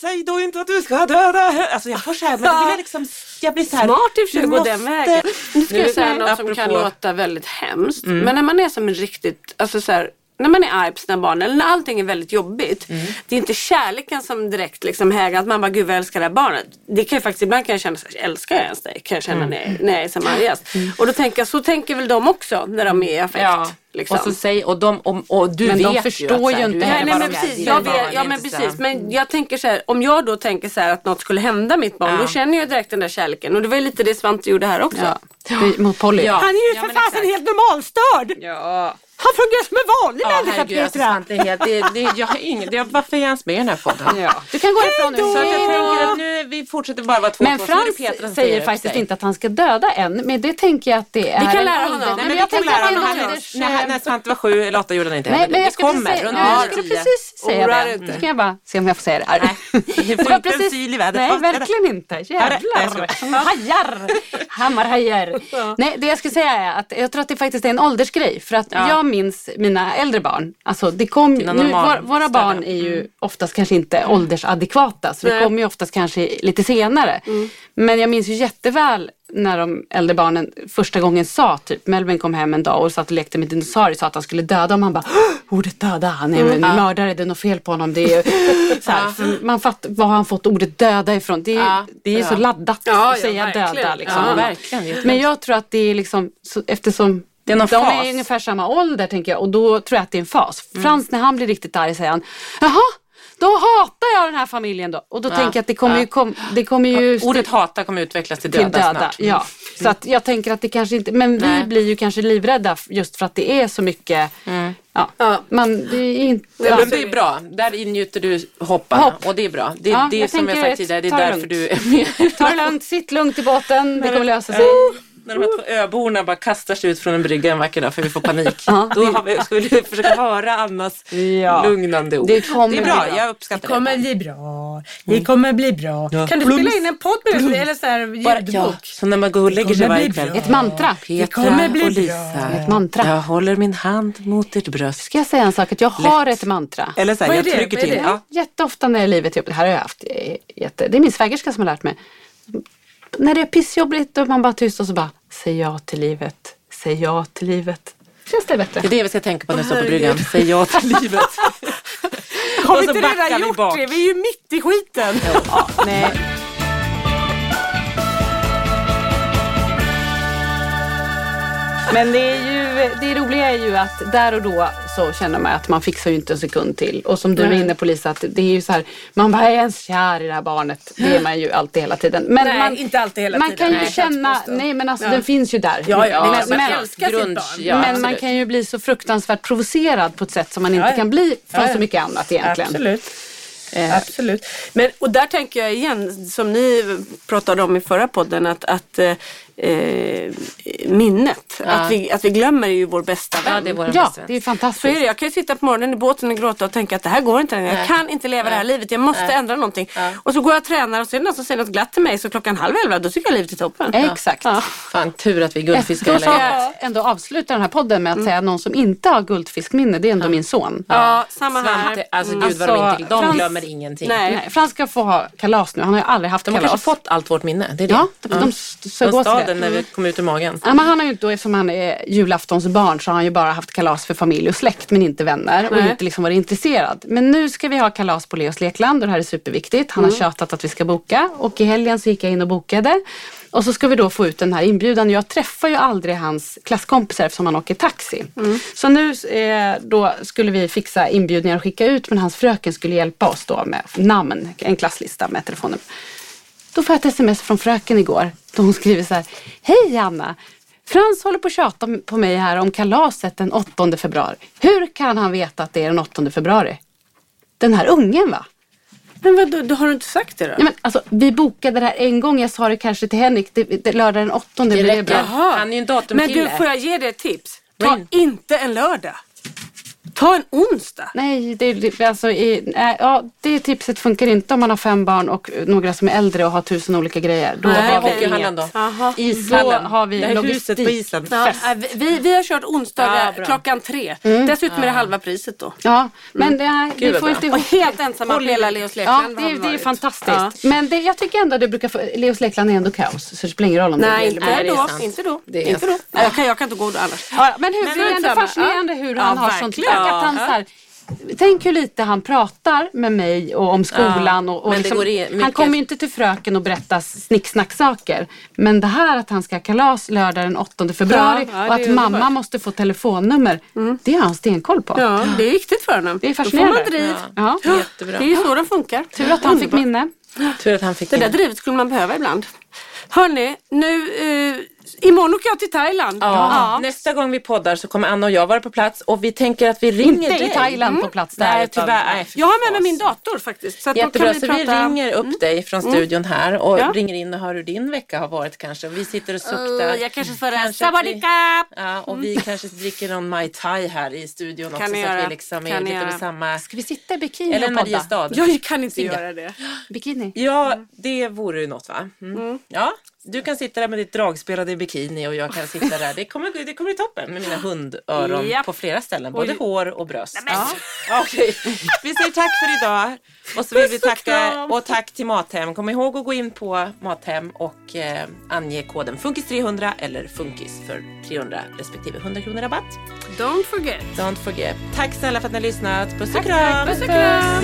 säg då inte att du ska döda henne. Alltså jag får så här, men vill jag liksom, jag blir så här. Smart i och för sig du att gå den vägen. Nu ska jag säga något som kan apropå- låta väldigt hemskt. Men när man är som en riktigt, alltså så här, när man är arg på sina barn eller när allting är väldigt jobbigt. Det är inte kärleken som direkt liksom hägrar att man bara gud vad jag älskar det här barnet. Det kan ju faktiskt, ibland kan jag känna älskar jag ens dig? Kan jag känna när, när jag är som argast. Och då tänker jag, så tänker väl de också när de är i affekt. Ja, liksom. och så säg, och, de, och, och du Men vet de ju förstår att så här, ju du inte vad men de är. precis, jag vet, ja men så- precis. Men jag tänker så här, om jag då tänker så här att något skulle hända mitt barn, Ja. då känner jag direkt den där kärleken. Och det var ju lite det Svante gjorde här också. Ja. Det- Mot Polly. Ja. Han är ju Ja, för fasen helt normalstörd! Ja. Han fungerar som en vanlig Ja, människa herregud, alltså, Petra. Svante är helt, det, det, jag har ingen, det, varför är jag ens med i den här podden? Ja. Du kan gå ifrån nu. Så jag tänker att nu, vi fortsätter bara vara två Men Frans Petra säger faktiskt sig. inte att han ska döda en. Men det tänker jag att det är kan en lära honom. ålder- Nej, Nej, men men jag vi kan tänker lära att det är honom. en. När, Svante var sju eller åtta gjorde han inte Nej, heller men det. jag Det kommer precis, runt ja, jag skulle precis säga det. inte. Så kan jag bara se om jag får säga det här. Nej, det Det får inte en syl i vädret. Nej, ska det? verkligen inte. Det- Jävlar. Hajar. Hammarhajar. Nej, det jag skulle säga är att jag tror att det faktiskt är en åldersgrej. För att Ja. jag minns mina äldre barn. Alltså det kom, nu, våra, barn är ju oftast kanske inte åldersadekvata. Så det Nej. kommer ju oftast kanske lite senare. Men jag minns ju jätteväl när de äldre barnen första gången sa typ, Melvin kom hem en dag och satt och lekte med dinosaurier och sa att han skulle döda och man bara "Åh, ordet döda, han är en mördare, det är något fel på honom. Det är så här, man fattar, var har han fått ordet döda ifrån? Det är, Ja, det är så laddat Ja, att säga döda. Liksom. Men jag tror att det är liksom, så, eftersom Det är de fas. är ungefär samma ålder tänker jag och då tror jag att det är en fas. Mm. Frans när han blir riktigt arg säger han, jaha, då hatar jag den här familjen då. Och då tänker jag att det kommer ja. ju, kom, det kommer ju Ordet hata kommer utvecklas till till döda, döda. snart. Ja. Så att jag tänker att det kanske inte, men Nej. vi blir ju kanske livrädda just för att det är så mycket, ja, Ja. man, det är inte, Ja, ja. men det är bra. Där ingjuter du hopparna Hopp. och det är bra. Det, Ja, det är jag som jag sagt tidigare, det är därför lugnt. du är med. Ta det lugnt, sitt lugnt i båten, det kommer lösa sig. När de här två öborna bara kastar sig ut från en brygga en vacker dag för vi får panik. Ja. Då har vi, ska vi försöka höra Annas Ja. lugnande ord. Det kommer det är bli bra, bra. jag uppskattar det. kommer bli bra. Det kommer bli bra. Kan du spela in en podd med det? Eller så här Bara, ljudbok? ja, så när man går och lägger sig kommer varje kväll. bra. Ett mantra. Petra kommer bli och Lisa. Ett mantra. Jag håller min hand mot ert bröst. Ska jag säga en sak? Att jag har ett mantra. Eller så här, jag det? trycker till. det? Ja. Jätteofta när livet är jobbigt, det här har jag haft jätte, det är min svägerska som har lärt mig. När det är pissjobbigt och man bara tyst och så bara, säg ja till livet. säg ja till livet. Känns det bättre? Det är det vi ska tänka på när vi står på bryggan. Säg ja till livet. Har vi inte redan vi gjort bak. det? Vi är ju mitt i skiten. Ja, nej. Men det, är ju, det roliga är ju att där och då så känner man att man fixar ju inte en sekund till. Och som du var inne på Lisa, att det är ju så här, man bara är ens kär i det här barnet. Det är man ju alltid hela tiden. Men Nej, man, inte alltid hela man tiden. kan ju Nej, kan jag känna, nej men alltså Ja. den finns ju där. Ja, ja, är men, man men, sitt grunge, barn. ja. men man absolut. kan ju bli så fruktansvärt provocerad på ett sätt som man inte Ja, ja. kan bli från Ja, ja. så mycket annat egentligen. Absolut. Eh, Absolut. Men, och där tänker jag igen, som ni pratade om i förra podden, att, att eh, minnet, att, vi, att vi glömmer är ju vår bästa vän. Ja, det är vår Ja, bästa vän. det är fantastiskt. Så är det. Jag kan ju sitta på morgonen i båten och gråta och tänka att det här går inte längre. Jag kan inte leva det här livet. Jag måste ändra någonting. Och så går jag och tränar och så är det någon som säger något glatt till mig så klockan halv elva då tycker jag livet är toppen. Exakt. Ja. Fan tur att vi är guldfiskar Då i ska jag ändå avsluta den här podden med att säga att någon som inte har guldfiskminne, det är ändå min son. Ja, samma här. Svante, alltså gud vad Alltså, de inte, de Frans- glömmer ingenting. Nej. Nej, Frans ska få ha kalas nu. Han har ju aldrig haft De har kalas. kanske fått allt vårt minne. Det är det. Ja, de, de sög De åt stal sig den när vi kom ut ur magen. Ja, men han har ju inte, eftersom han är julaftonsbarn så har han ju bara haft kalas för familj och släkt men inte vänner och Nej. inte liksom varit intresserad. Men nu ska vi ha kalas på Leos lekland och det här är superviktigt. Han har tjatat att vi ska boka och i helgen så gick jag in och bokade. Och så ska vi då få ut den här inbjudan. Jag träffar ju aldrig hans klasskompisar eftersom han åker taxi. Så nu eh, då skulle vi fixa inbjudningar och skicka ut men hans fröken skulle hjälpa oss då med namn, en klasslista med telefonnummer. Då får jag ett sms från fröken igår. Då hon skriver så här. Hej Anna! Frans håller på att tjata på mig här om kalaset den 8 februari. Hur kan han veta att det är den 8 februari? Den här ungen va? Men vad, då har du inte sagt det då? Ja, men, alltså, vi bokade det här en gång. Jag sa det kanske till Henrik. Det, det, lördag den 8 Det blir det räcker. bra. Han är ju en Men datumkille. du, får jag ge dig ett tips? Ta Ring. inte en lördag. Ta en onsdag. Nej, det, det, alltså, i, nej, ja, det tipset funkar inte om man har fem barn och några som är äldre och har tusen olika grejer. Då Nej, har vi. Hockeyhallen då? Ishallen. har vi det logistik. huset på Island. Ja, vi- vi, har kört onsdagar Ja, klockan tre. Dessutom är det halva priset då. Ja, men det, här, vi Gud, får inte Och ihop helt ensamma på hela Leos Ja, lekland. det, har är- vi det är fantastiskt. Ja. Men det, jag tycker ändå att det brukar få, Leos lekland är ändå kaos. Så det spelar ingen roll om det Nej, blir inte det är då. sant. Inte då. Det inte då. Nej, Jag, kan, jag kan inte gå då annars. Ja, men hur, Men det är ändå fascinerande hur Ja, han har sånt. Att han, Ja. så här, tänk hur lite han pratar med mig och om skolan. Och, och liksom, Han kommer ju inte till fröken och berättar snicksnacksaker. Men det här att han ska ha kalas lördag den 8 februari Ja, ja, och att mamma underbart. måste få telefonnummer. Det har han stenkoll på. Ja, det är viktigt för honom. Det är Då får fascinerande. man driv. Ja. Jättebra. Det är ju så de funkar. Tur att han fick minne. Tur att han fick Det där drivet skulle man behöva ibland. Hörni, nu, eh, imorgon åker jag till Thailand. Ja. Nästa gång vi poddar så kommer Anna och jag vara på plats och vi tänker att vi ringer Inte dig. i Thailand på plats där. Nej, utan- tyvärr. Nej, Jag har med mig min dator faktiskt. Så att då Jättebra, kan vi så prata... vi ringer upp dig från studion här och Ja. ringer in och hör hur din vecka har varit kanske. Vi sitter och suktar. Uh, jag kanske får en sabadika. Ja, och vi kanske dricker någon Mai Tai här i studion också Kan ni så att vi liksom är lite vid samma... Ska vi sitta i bikini Eller och podda? Mariestad. Jag kan inte Singa. göra det. Bikini? Ja, det vore ju något va? Mm. Ja, du kan sitta där med ditt dragspelade bikini och jag kan sitta där. Det kommer, det kommer bli toppen med mina hundöron Japp. på flera ställen. Både Oj. hår och bröst. Ja. Okej. Vi säger tack för idag. Och så vill vi tacka och tack till Mathem. Kom ihåg att gå in på Mathem och eh, ange koden FUNKIS300 eller FUNKIS för 300 respektive 100 kronor rabatt. Don't forget. Don't forget. Tack snälla för att ni har lyssnat. Puss och kram. Puss och kram.